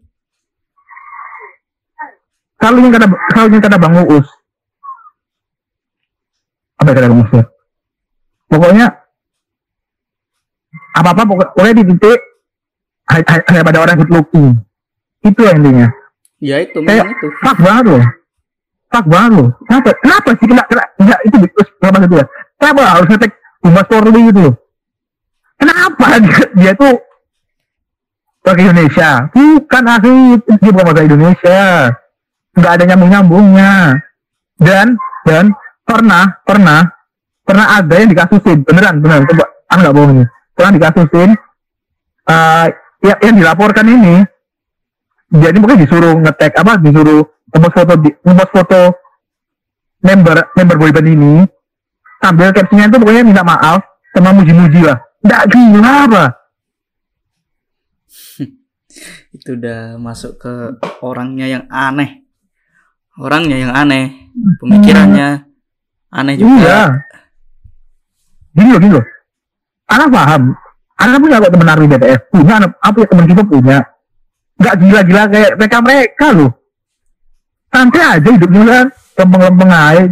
S1: Kalau yang kata kalau yang kata bang Uus. Apa yang kata bang Uus ya? pokoknya apa apa pokoknya di titik ha- ha- hanya pada orang good looking. Itu ya intinya.
S2: Ya itu
S1: Kayak-
S2: itu.
S1: fuck banget loh. Fuck banget loh. Kenapa? Kenapa sih kena kena enggak itu terus kenapa gitu ya? Kenapa harus ngetek humas Polri gitu loh? Kenapa dia, dia tuh warga Indonesia? Bukan asli dia bukan warga Indonesia nggak ada nyambung nyambungnya dan dan pernah pernah pernah ada yang dikasusin. Beneran beneran coba ah nggak bohong ini. Pernah dikasusin eh ya, yang dilaporkan ini jadi mungkin disuruh ngetek apa disuruh ngepost foto di ngepost foto member member boyband ini. Sambil captionnya itu pokoknya minta maaf sama muji-muji lah. Nggak gila apa?
S2: Itu udah masuk ke orangnya yang aneh. Orangnya yang aneh, pemikirannya aneh juga.
S1: iya. Gini loh gini loh. Anak paham. Anak punya kok temen army BTS punya anak apa ya temen kita punya. Nggak gila-gila kayak mereka mereka loh. Santai aja hidupnya kan lempeng-lempeng aja.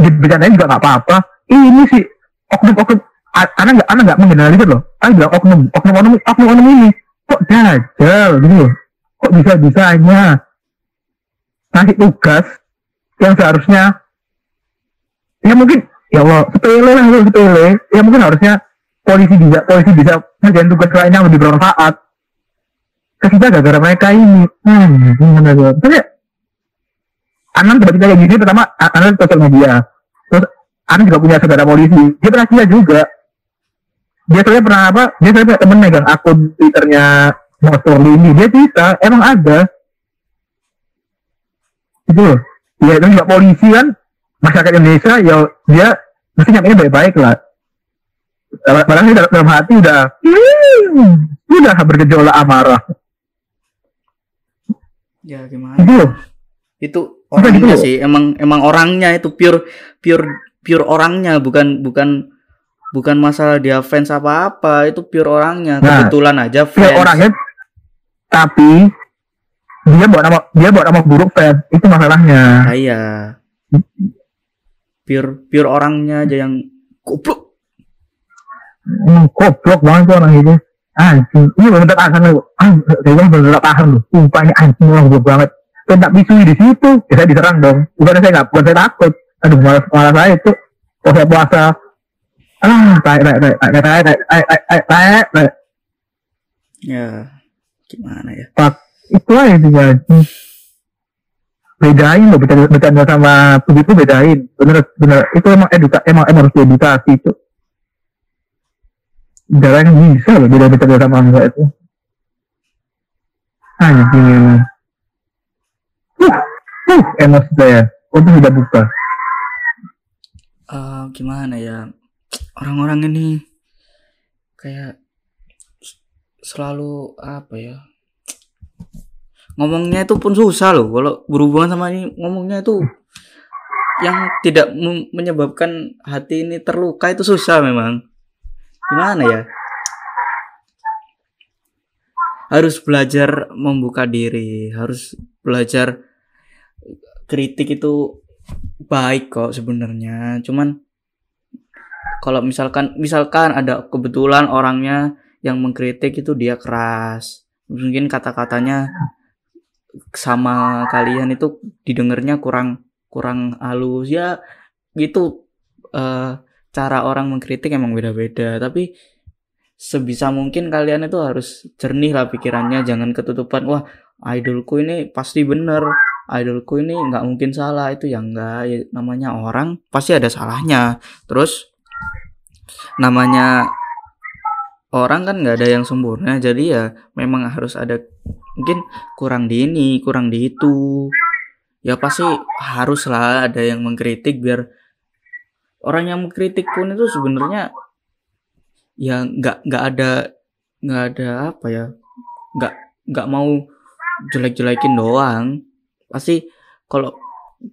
S1: Dibicarain juga nggak apa-apa. Ini sih oknum oknum a- anak nggak anak nggak mengeneralisir loh. Anak bilang oknum. Oknum oknum oknum oknum ini. Kok dajal gitu loh. Kok bisa bisanya ngasih tugas yang seharusnya ya mungkin ya Allah sepele lah sepele ya mungkin harusnya polisi bisa polisi bisa ngerjain tugas lain yang lebih bermanfaat. Ke kita gara-gara mereka ini hmm gimana gue tapi Anan tiba-tiba kayak gini pertama Anan sosial media. Terus Anan juga punya saudara polisi. Dia pernah cerita juga. Dia soalnya pernah apa dia soalnya temen megang akun twitternya motor ini. Dia bisa emang ada itu loh ya itu juga polisi kan masyarakat Indonesia ya dia mesti nyampe baik-baik lah Padahal sih dalam, dalam hati udah hmm, udah bergejolak amarah
S2: Ya gimana?
S1: itu loh
S2: Itu
S1: gitu
S2: orangnya sih, emang emang orangnya itu pure pure pure orangnya bukan bukan bukan masalah dia fans apa-apa, itu pure orangnya.
S1: Nah,
S2: Kebetulan aja fans.
S1: orangnya tapi dia buat nama dia buat nama buruk fans itu masalahnya.
S2: Ah, iya. Pure pure orangnya aja yang goblok.
S1: hmm, goblok banget tuh orang itu anjing. Ini bener tahan loh ah saya bener bener tahan loh sumpah ini anjing orang goblok banget. Saya tak bisui di situ. Ya saya diserang dong. Bukan saya nggak bukan saya takut. Aduh malas malas saya itu. Saya puasa? Ah
S2: Ya. Gimana ya?
S1: Itu aja anjing bedain loh bercanda, bercanda sama begitu bedain. Bener bener. Itu emang eduka emang emang harus diedukasi itu jarang bisa loh beda bercanda sama enggak itu. Anjing emang. Uh, uh, emosi saya untuk tidak buka.
S2: Eh, gimana ya? Orang-orang ini kayak selalu apa ya? Ngomongnya itu pun susah loh. Kalau berhubungan sama ini ngomongnya itu yang tidak menyebabkan hati ini terluka itu susah memang. Gimana ya? Harus belajar membuka diri, harus belajar kritik itu baik kok sebenarnya. Cuman kalau misalkan misalkan ada kebetulan orangnya yang mengkritik itu dia keras. Mungkin kata-katanya sama kalian itu didengarnya kurang kurang halus. Ya gitu eh, cara orang mengkritik emang beda-beda. Tapi sebisa mungkin kalian itu harus jernih lah pikirannya. Jangan ketutupan wah idolku ini pasti bener. Idolku ini nggak mungkin salah. Itu ya enggak ya, namanya orang pasti ada salahnya. Terus namanya orang kan nggak ada yang sempurna. Jadi ya memang harus ada mungkin kurang di ini kurang di itu. Ya pasti haruslah ada yang mengkritik biar orang yang mengkritik pun itu sebenarnya ya nggak nggak ada nggak ada apa ya nggak nggak mau jelek-jelekin doang. Pasti kalau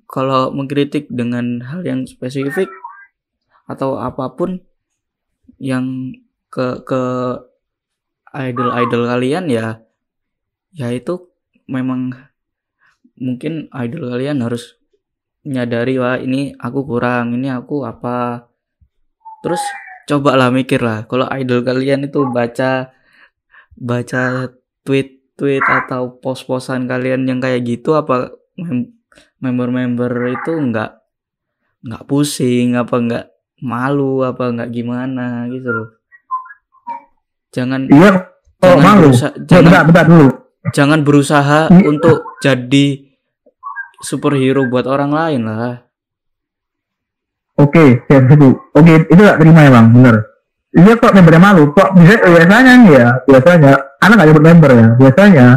S2: kalau mengkritik dengan hal yang spesifik atau apa pun yang ke ke idol idol kalian ya ya itu memang mungkin idol kalian harus menyadari wah ini aku kurang ini aku apa. Terus cobalah mikir lah kalau idol kalian itu baca baca tweet tweet atau pos-posan kalian yang kayak gitu apa mem- member-member itu nggak nggak pusing apa nggak malu apa nggak gimana gitu loh. Jangan
S1: iya oh
S2: jangan
S1: malu.
S2: berusaha, jangan
S1: bentar bentar dulu
S2: jangan berusaha untuk jadi superhero buat orang lain lah
S1: Oke, siap situ. Oke, itu gak terima emang, bener. Iya kok membernya malu, kok bisa biasanya nih ya, biasanya, anak gak nyebut member ya, biasanya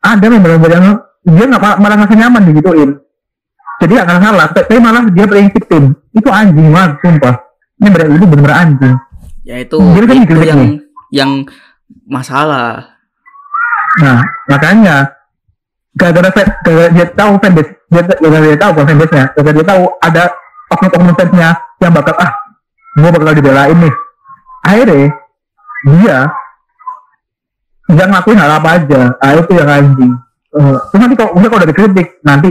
S1: ada member-member yang dia nggak malah, ngerasa nyaman digituin. Jadi gak ngerasa salah, tapi malah dia playing victim. Itu anjing banget, sumpah. Member itu bener-bener anjing.
S2: ya itu
S1: Jadi kan
S2: itu yang yang masalah
S1: Nah, makanya gara-gara gara dia tahu fanbase, dia gara dia tahu bukan fanbase-nya, gara dia tahu ada oknum-oknum fansnya yang bakal ah, gua bakal dibelain nih. Akhirnya dia dia ngelakuin hal apa aja, ah itu yang anjing. Terus nanti kalau udah kalau udah dikritik nanti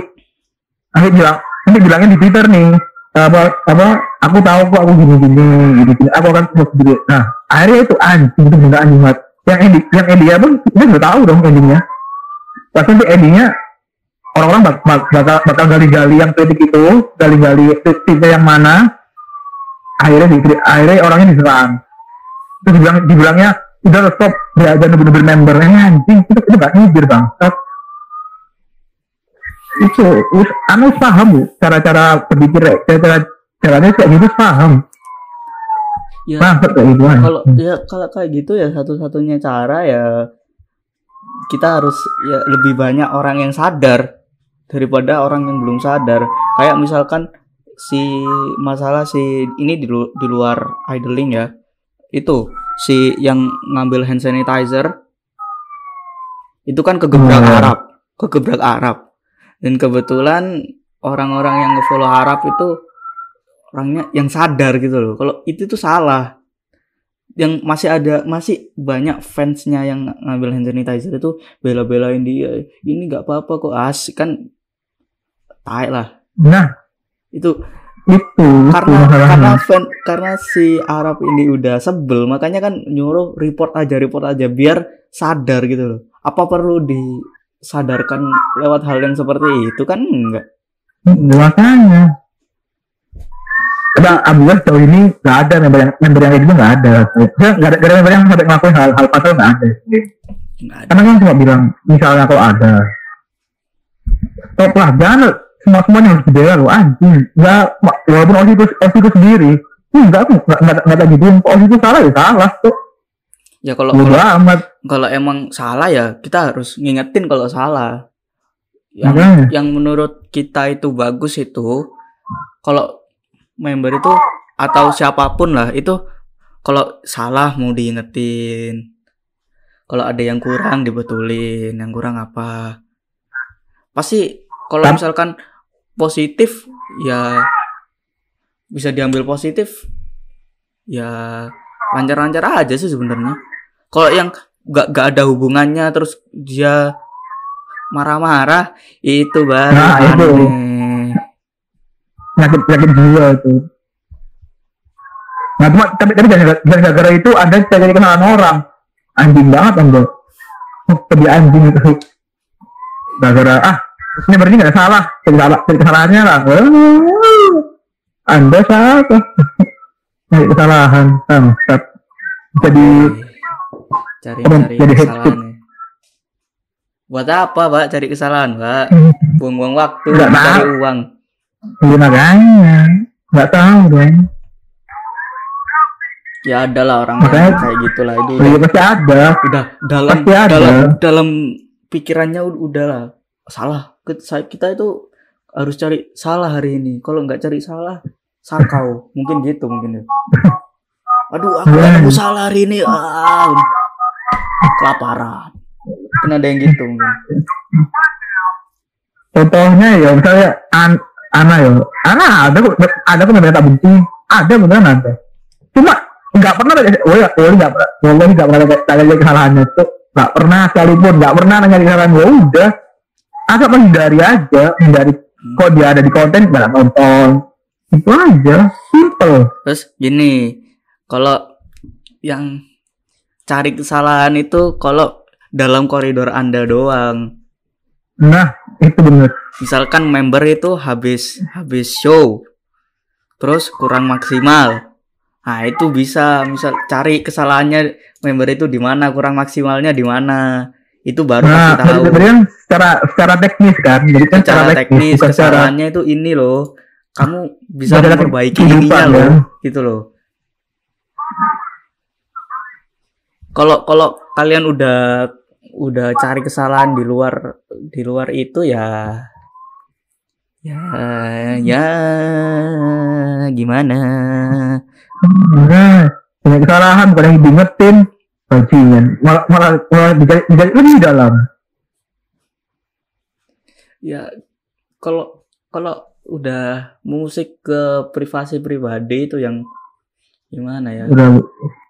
S1: nanti bilang nanti bilangnya di Twitter nih, apa apa aku tahu kok aku gini gini gini, gini. aku akan terus sendiri nah akhirnya itu anjing itu bener anjing banget yang ending yang endingnya pun dia udah tahu dong endingnya. Bahkan di endingnya orang-orang bak, bak, bakal bakal gali-gali yang kritik itu gali-gali tipe yang mana akhirnya di, akhirnya orangnya diserang. Terus dibilang dibilangnya udah stop. Dia aja bener-bener membernya anjing itu itu gak nyibir bang. Itu us, anu paham bu cara-cara berpikir ya cara caranya kayak gitu paham
S2: ya
S1: kayak gitu
S2: kalau ya kalau kayak gitu ya satu-satunya cara ya kita harus ya lebih banyak orang yang sadar daripada orang yang belum sadar. Kayak misalkan si masalah si ini di, lu- di luar idling ya itu si yang ngambil hand sanitizer itu kan kegebrak
S1: Hmm.
S2: Arab kegebrak Arab. Dan kebetulan orang-orang yang ngefollow Arab itu orangnya yang sadar gitu loh. Kalau itu tuh salah. Yang masih ada masih banyak fansnya yang ngambil hand sanitizer itu bela-belain dia. Ini nggak apa-apa kok asik kan tai lah.
S1: Nah
S2: itu
S1: itu
S2: karena
S1: itu
S2: karena fan karena si Arab ini udah sebel makanya kan nyuruh report aja report aja biar sadar gitu loh. Apa perlu disadarkan lewat hal yang seperti itu? Kan enggak.
S1: Makanya Tapi alhamdulillah sejauh ini nggak ada member yang member yang kayak gitu nggak ada. Nggak ada, nggak ada member yang sampai ngelakuin hal hal fatal nggak ada.
S2: enggak ada
S1: Karena kan cuma bilang misalnya kalau ada, stop lah jangan semua semuanya harus dibela lo anjing. Nggak walaupun osi itu osi itu sendiri, hmm, nggak aku nggak nggak nggak tak gituin. Kalau osi itu salah ya salah tuh.
S2: ya kalau
S1: Bodo
S2: kalau,
S1: amat.
S2: kalau emang salah ya kita harus ngingetin kalau salah yang
S1: Makanya.
S2: yang menurut kita itu bagus itu kalau member itu atau siapa pun lah itu kalau salah mau diingetin. Kalau ada yang kurang dibetulin yang kurang apa. Pasti kalau misalkan positif ya bisa diambil positif ya lancar-lancar aja sih sebenarnya. Kalau yang gak, gak ada hubungannya terus dia marah-marah itu baru
S1: Nah, itu. Penyakit penyakit jiwa itu. Nah, cuma tapi tapi gara- gara-gara itu ada terjadi kesalahan orang. Anjing banget anda. Lebih anjing itu. Gara-gara ah ini berarti nggak salah. Jadi salah jadi kesalahannya lah. Anda salah. Nyari kesalahan. Bangsat. Jadi
S2: cari-cari
S1: Jadi
S2: kesalahan nih. buat apa pak cari kesalahan pak buang-buang waktu cari uang
S1: ya makanya. Nggak tahu dong.
S2: ya ada lah orang
S1: Makanya-
S2: yang kayak gitulah itu
S1: Ya, pasti ada.
S2: udah dalam
S1: Pasti ada.
S2: dalam dalam pikirannya ud- udah lah. Salah. Kita itu harus cari salah hari ini. Kalau nggak cari salah sakau. Mungkin gitu mungkin. Ya aduh aku
S1: Hmm.
S2: aku salah hari ini. Ah. Kelaparan. Kan ada yang gitu mungkin.
S1: Contohnya ya misalnya an Ana ya Ana ada kok ada kok memang tak benci ada beneran ada. Cuma nggak pernah ada oh ya oh nggak pernah. Wallahi nggak pernah ada- kesalahannya itu nggak pernah sekalipun nggak pernah nanya kesalahan. Ya udah. Asal menghindari aja menghindari kok dia ada di konten nggak nonton. Itu aja. Simple.
S2: Terus gini, kalau yang cari kesalahan itu kalau dalam koridor Anda doang.
S1: nah itu bener
S2: Misalkan member itu habis habis show terus kurang maksimal. Nah, itu bisa misal cari kesalahannya member itu di mana, kurang maksimalnya di mana. Itu baru
S1: nah
S2: kasih tahu.
S1: berarti kan secara secara teknis kan jadi kan
S2: Secara teknis
S1: secara
S2: kesalahannya itu ini loh. Kamu bisa memperbaiki
S1: kehidupan,
S2: ininya
S1: ya.
S2: loh, gitu loh. Kalau kalau kalian udah udah cari kesalahan di luar di luar itu ya ya ya gimana?
S1: Punya kesalahan bukan yang diingetin. Bajingan. Malah malah, malah dicari, dicari lebih dalam.
S2: Ya kalau kalau udah musik ke privasi pribadi itu yang gimana ya?
S1: Udah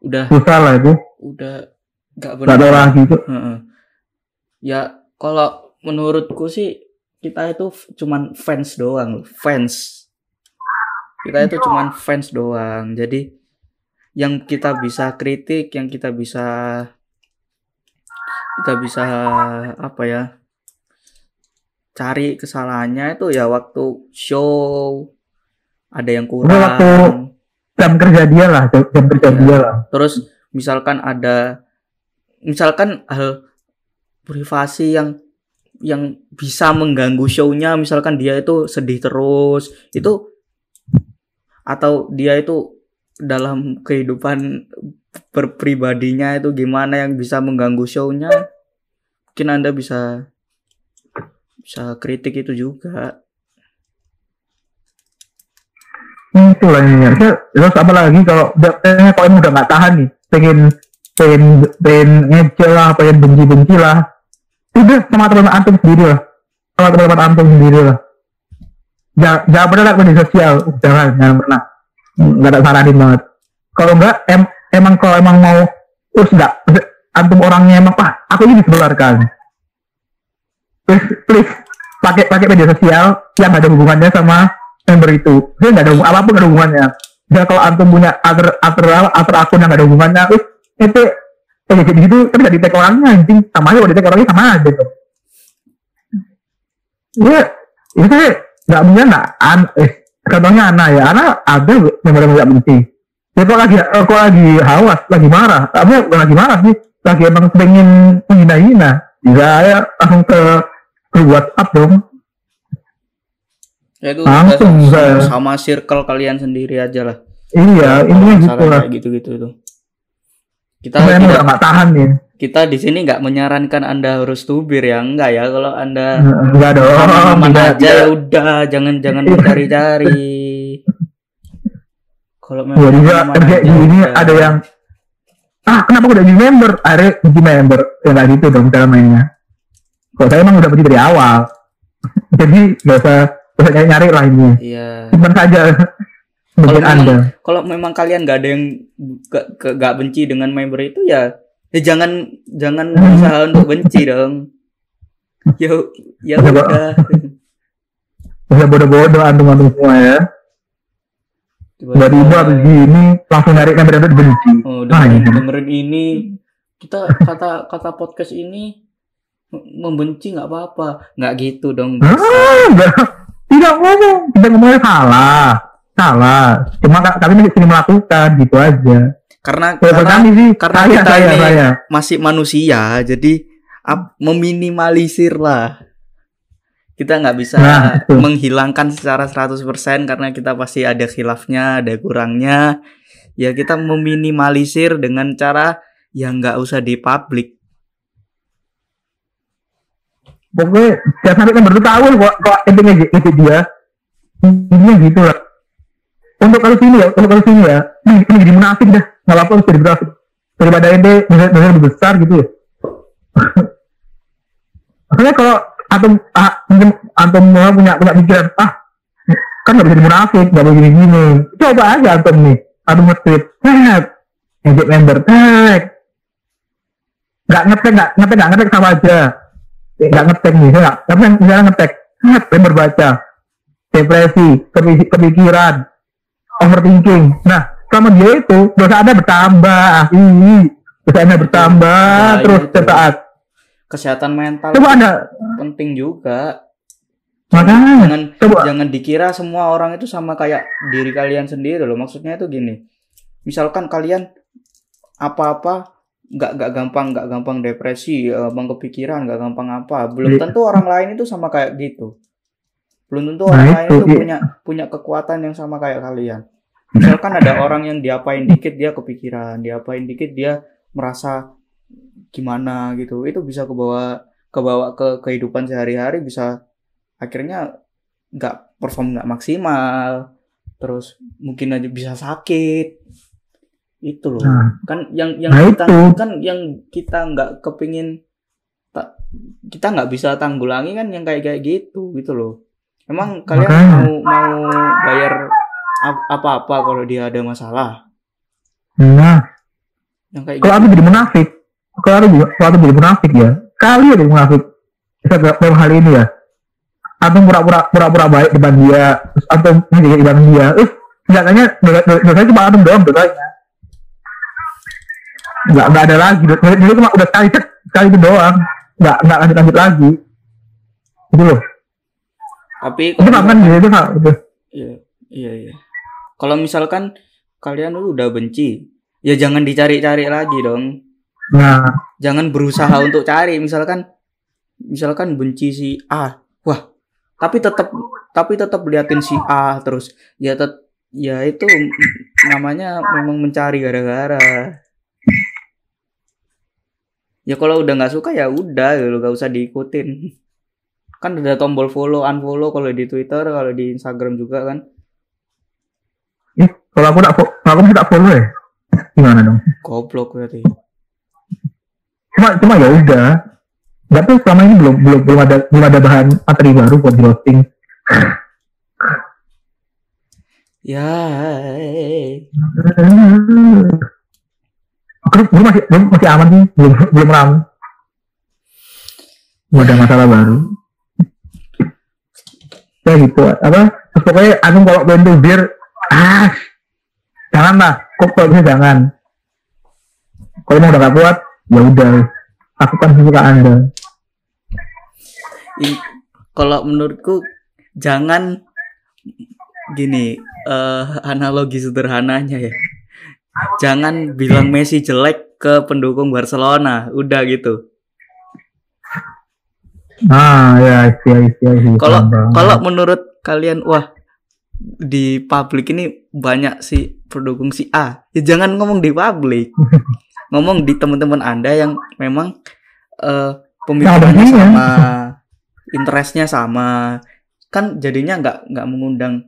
S2: udah
S1: susah lah itu.
S2: udah nggak
S1: ada lagi itu
S2: Heeh. Ya kalau menurutku sih kita itu cuman fans doang, fans. kita itu cuman fans doang jadi yang kita bisa kritik yang kita bisa kita bisa apa ya cari kesalahannya itu ya waktu show ada yang kurang
S1: waktu- jam kerja dia lah jam, kerja
S2: Iya.
S1: dia lah
S2: terus misalkan ada misalkan hal privasi yang yang bisa mengganggu show-nya. Misalkan dia itu sedih terus itu atau dia itu dalam kehidupan berpribadinya itu gimana yang bisa mengganggu show-nya? Mungkin anda bisa bisa kritik itu juga.
S1: Hmm, itu lah harusnya terus apa lagi kalau udah udah nggak tahan nih pengen pengen pengen ngece lah pengen benci benci lah. Udah sama teman antum sendiri lah. Sama teman-teman antum sendiri lah. Jangan jangan pernah lihat media sosial. Jangan jangan pernah. Nggak ada saranin banget. Kalau enggak em, emang kalau emang mau terus enggak antum orangnya emang wah aku ini disebarkan please please pakai pakai media sosial yang ada hubungannya sama member itu. Saya nggak ada hubung- apa pun ada hubungannya. Dan kalau antum punya alter alter alter akun yang nggak ada hubungannya terus itu eh jadi gitu tapi jadi tag orangnya anjing. Sama aja di tag orangnya sama aja tuh Iya, itu saya nggak punya nak an eh contohnya Ana ya. Ana ada yang nggak benci ya kok lagi eh, kok lagi hawas lagi marah. Tapi lagi marah sih. Lagi emang pengen menghina-hina bisa ya langsung ke ke WhatsApp dong.
S2: Ya itu
S1: Langsung,
S2: udah
S1: saya.
S2: sama circle kalian sendiri aja lah.
S1: Iya ini gitu lah.
S2: kayak gitu-gitu itu kita tidak
S1: udah nggak tahan nih
S2: kita di sini nggak menyarankan anda harus tubir ya enggak ya kalau anda
S1: Enggak dong.
S2: aman aja
S1: tidak.
S2: ya udah jangan jangan mencari-cari kalau memang
S1: Gua juga kerja di ini
S2: udah.
S1: ada yang ah kenapa udah jadi member? Akhirnya jadi member. Ya nggak gitu dong cara mainnya. Kalau saya emang udah pergi dari awal. jadi nggak usah nggak usah nyari-nyari lah ini.
S2: iya
S1: Simpan saja.
S2: Kalau
S1: anda.
S2: memang, kalau memang kalian nggak ada yang nggak benci dengan member itu ya ya jangan jangan berusaha untuk benci dong ya ya
S1: Coba.
S2: udah
S1: Bisa bodoh-bodoh antum-antum semua ya. Tiba-tiba habis gini langsung nyari member yang benci.
S2: Oh, dengerin,
S1: iya.
S2: dengerin ini kita kata kata podcast ini membenci nggak apa-apa nggak gitu dong
S1: Ah. Tidak ngomong. Kita ngomongnya salah. Salah. Cuma ka- kami masih sering melakukan gitu aja.
S2: karena
S1: Kalau
S2: karena
S1: kami sih,
S2: karena
S1: saya,
S2: kita
S1: saya,
S2: ini-
S1: saya.
S2: masih manusia jadi meminimalisir lah kita nggak bisa
S1: Nah, itu.
S2: menghilangkan secara 100% karena kita pasti ada khilafnya ada kurangnya ya kita meminimalisir dengan cara yang nggak usah di publik
S1: pokoknya jangan sampai kan baru tahu kok kok intinya gitu dia intinya gitu lah untuk kasus ini ya untuk kasus ini ya ini, ini jadi munafik dah. Nggak apa-apa harus jadi munafik. Daripada ente bisa lebih besar gitu ya. Maksudnya kalau antum ah, mungkin antum mau punya punya pikiran ah kan nggak bisa jadi munafik nggak boleh gini gini. Coba aja antum nih antum nge-tweet tag ngejek member tag nggak ngetek nggak ngetek nggak ngetek sama aja. Nggak ngetek nih nggak. Tapi misalnya ngetek nget member baca. Depresi kepi- kepikiran overthinking. Nah selama dia itu dosa anda bertambah ini dosa anda bertambah
S2: Nah,
S1: terus
S2: itu.
S1: saat
S2: kesehatan mental
S1: coba anda.
S2: penting juga.
S1: Makanya
S2: jangan
S1: coba.
S2: jangan dikira semua orang itu sama kayak diri kalian sendiri loh. Maksudnya itu gini misalkan kalian apa-apa nggak nggak gampang nggak gampang depresi nggak gampang kepikiran nggak gampang apa belum
S1: Iya.
S2: tentu orang lain itu sama kayak gitu belum tentu
S1: Nah,
S2: orang lain
S1: itu,
S2: punya punya kekuatan yang sama kayak kalian. Misalkan ada orang yang diapain dikit dia kepikiran. Diapain dikit dia merasa gimana gitu. Itu bisa kebawa kebawa ke kehidupan sehari-hari bisa akhirnya nggak perform nggak maksimal. Terus mungkin aja bisa sakit. Itu loh.
S1: Nah.
S2: kan yang yang
S1: Nah,
S2: kita
S1: itu.
S2: kan yang kita nggak kepingin tak kita nggak bisa tanggulangi kan yang kayak kayak gitu gitu loh emang kalian
S1: Makanya.
S2: mau mau bayar ap- apa-apa kalau dia ada masalah
S1: nah
S2: yang kayak
S1: kalau
S2: gitu
S1: aku jadi munafik kalau aku juga kalau aku jadi munafik ya kali ya jadi munafik bisa dalam hal ini ya atau pura-pura pura-pura baik depan dia terus atau ngejek depan dia terus Seenggaknya dosa- cuma antum doang dosanya. Nggak, nggak ada lagi. Dosa dia cuma udah sekali cek, sekali itu doang. Nggak, nggak lanjut lanjut lagi. Itu loh.
S2: Tapi
S1: Itu kan dia itu nggak. Udah.
S2: Iya, iya, iya. Kalau misalkan kalian udah benci, ya jangan dicari-cari lagi dong.
S1: Nah,
S2: Jangan berusaha untuk cari. Misalkan, misalkan benci si A, wah, tapi tetap, tapi tetap liatin si A terus. Ya tet, ya itu namanya memang mencari gara-gara. Ya kalau udah nggak suka ya udah, gitu, nggak usah diikutin. Kan ada tombol follow, unfollow kalau di Twitter, kalau di Instagram juga kan.
S1: ih, kalau aku tak, kalau aku tak follow ya. Gimana dong?
S2: Goblok berarti.
S1: Cuma, cuma ya udah. Nggak tuh selama ini belum belum belum ada belum ada bahan materi baru buat di roasting.
S2: Ya.
S1: Terus belum masih belum masih aman sih, belum belum ramu. Belum ada masalah baru. Ya gitu, apa? Terus pokoknya aku kalau bentuk bir, ah, jangan lah, kok kalau jangan. Kalau emang udah gak kuat, ya udah, lakukan sesuka anda.
S2: I- kalau menurutku jangan gini eh analogi sederhananya ya. Jangan bilang Messi jelek ke pendukung Barcelona, udah gitu.
S1: Ah, ya, iya.
S2: Kalau kalau menurut kalian wah di publik ini banyak si pendukung si A, ya jangan ngomong di publik. ngomong di teman-teman Anda yang memang eh pemikirannya sama, interestnya sama. Kan jadinya nggak nggak mengundang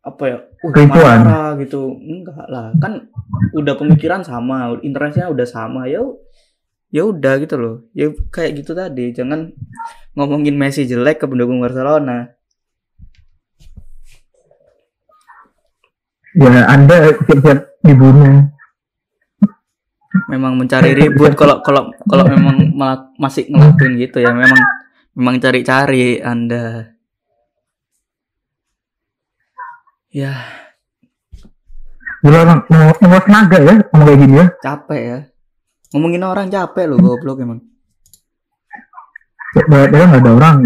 S2: apa ya? Uh, marah gitu. Enggak lah. Kan udah pemikiran sama, interestnya udah sama. Ya ya udah gitu loh. Ya kayak gitu tadi. Jangan ngomongin Messi jelek ke pendukung Barcelona.
S1: ya anda siap-siap dibunuh.
S2: memang mencari ribut kalau kalau kalau memang masih ngelakuin gitu ya memang memang cari-cari anda ya
S1: Gila mau mau tenaga ya, ngomong kayak gini ya.
S2: capek ya ngomongin orang capek loh goblok emang
S1: Banyak nggak ada orang.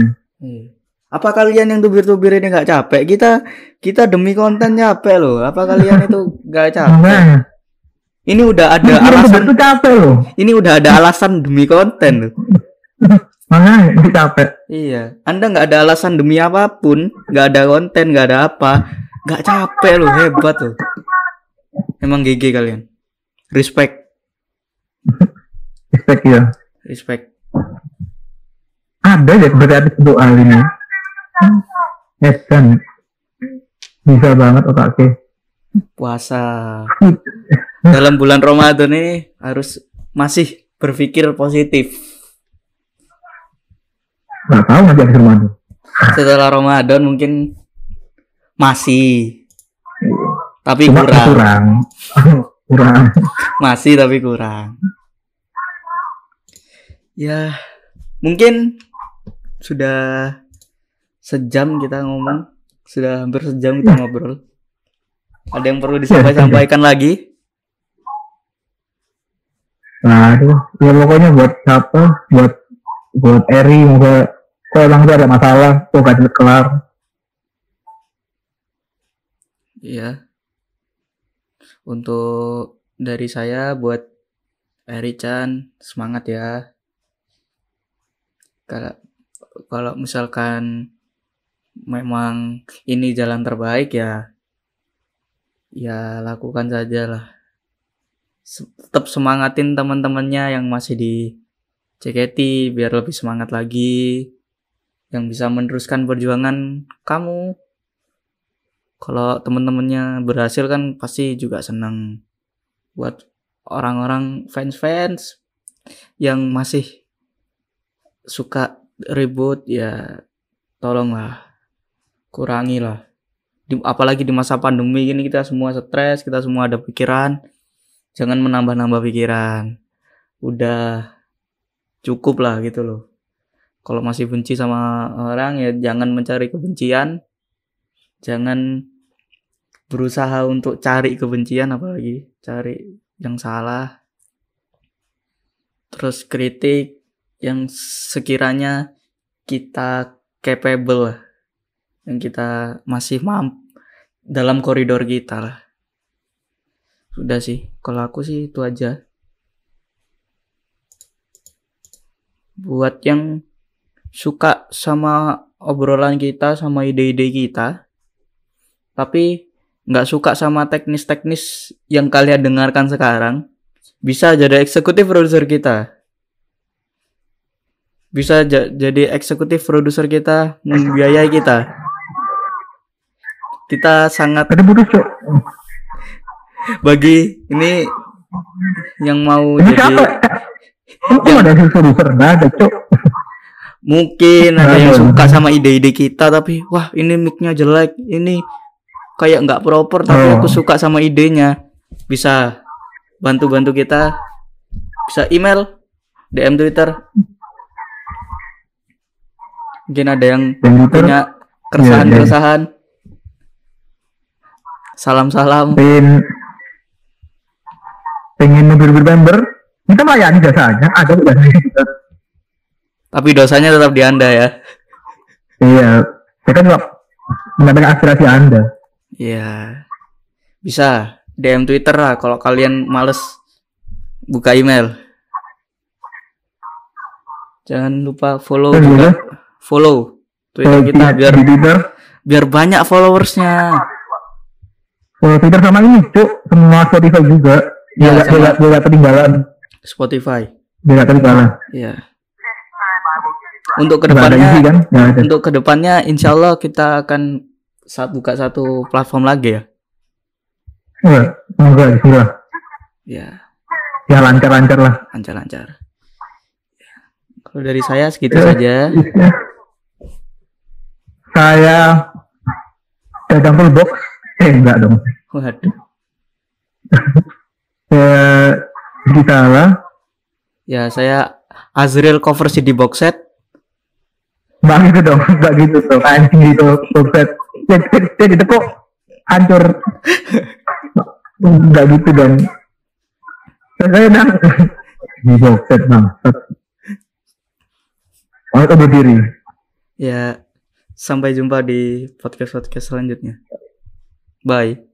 S2: Iya. apa kalian yang tubir-tubir ini nggak capek kita kita demi konten capek loh apa kalian itu nggak capek ini udah ada alasan
S1: tuh capek loh.
S2: ini udah ada alasan demi konten loh
S1: Makanya itu capek.
S2: Iya, Anda nggak ada alasan demi apa pun, nggak ada konten, nggak ada apa, nggak capek loh, hebat loh. Emang GG kalian. Respect,
S1: Respect ya.
S2: respect.
S1: Ada deh berarti untuk hal ini. Yes kan. Bisa banget otaknya.
S2: Puasa. Dalam bulan Ramadan ini harus masih berpikir positif.
S1: Gak tahu nanti habis Ramadan.
S2: Setelah Ramadan mungkin masih, tapi
S1: Cuma
S2: kurang.
S1: kurang. kurang.
S2: Masih tapi kurang. Ya, mungkin sudah sejam kita ngomong, sudah hampir sejam kita ngobrol. Ada yang perlu disampaikan lagi?
S1: Nah, aduh, ya pokoknya buat siapa, buat buat Eri, moga kalau emang ada masalah, tuh gak kelar.
S2: Iya. Untuk dari saya buat Eri Chan semangat ya. Kalau kalau misalkan memang ini jalan terbaik ya ya lakukan saja lah. Tetap semangatin teman-temannya yang masih di JKT biar lebih semangat lagi. Yang bisa meneruskan perjuangan kamu kalau teman-temannya berhasil kan pasti juga senang buat orang-orang fans-fans yang masih suka ribut ya tolonglah kurangi lah di, apalagi di masa pandemi ini kita semua stres kita semua ada pikiran jangan menambah-nambah pikiran. Udah cukup lah gitu loh. Kalau masih benci sama orang ya jangan mencari kebencian. Jangan berusaha untuk cari kebencian apalagi cari yang salah. Terus kritik yang sekiranya kita capable lah yang kita masih mampu dalam koridor kita lah. Sudah sih kalau aku sih itu aja. Buat yang suka sama obrolan kita sama ide-ide kita tapi nggak suka sama teknis-teknis yang kalian dengarkan sekarang bisa jadi eksekutif produser kita bisa ja- jadi eksekutif produser kita membiayai kita kita sangat bagi ini yang mau
S1: Ini
S2: jadi
S1: ada yang produser? Ada cok.
S2: mungkin ada yang suka sama ide-ide kita tapi wah ini mic-nya jelek ini kayak nggak proper tapi
S1: Oh.
S2: aku suka sama idenya bisa bantu-bantu kita bisa email DM Twitter mungkin ada yang punya keresahan-keresahan. Salam-salam.
S1: Pengen pengen mobil member kita melayani jasanya ada kita
S2: tapi dosanya tetap di anda ya.
S1: Iya. Kan juga mendapat aspirasi anda.
S2: Iya. Bisa DM Twitter lah kalau kalian males buka email. Jangan lupa follow
S1: Oh,
S2: juga.
S1: Iya.
S2: Follow Twitter kita biar
S1: di Twitter
S2: biar banyak followersnya.
S1: follow Twitter sama ini cuk semua Spotify juga
S2: Ya,
S1: nggak- biar nggak ketinggalan
S2: Spotify.
S1: biar nggak ketinggalan
S2: Iya. Untuk
S1: ada isi ke depannya, kan
S2: untuk ke depannya, insya Allah kita akan saat buka satu platform lagi ya.
S1: enggak bismillah
S2: Ya,
S1: ya lancar lancar lah
S2: lancar-lancar. Ya. Kalau dari saya segitu
S1: Eh.
S2: saja.
S1: Saya dagang full box eh enggak dong
S2: Waduh.
S1: sedikit salah
S2: Ya, saya Azril cover CD box set.
S1: Mbak gitu dong, mbak gitu dong, anjing gitu, bokset. Jadi, jadi itu kok hancur. Enggak gitu dong. Saya nang di bokset bang. Oh, itu berdiri.
S2: Ya, sampai jumpa di podcast-podcast selanjutnya. Bye.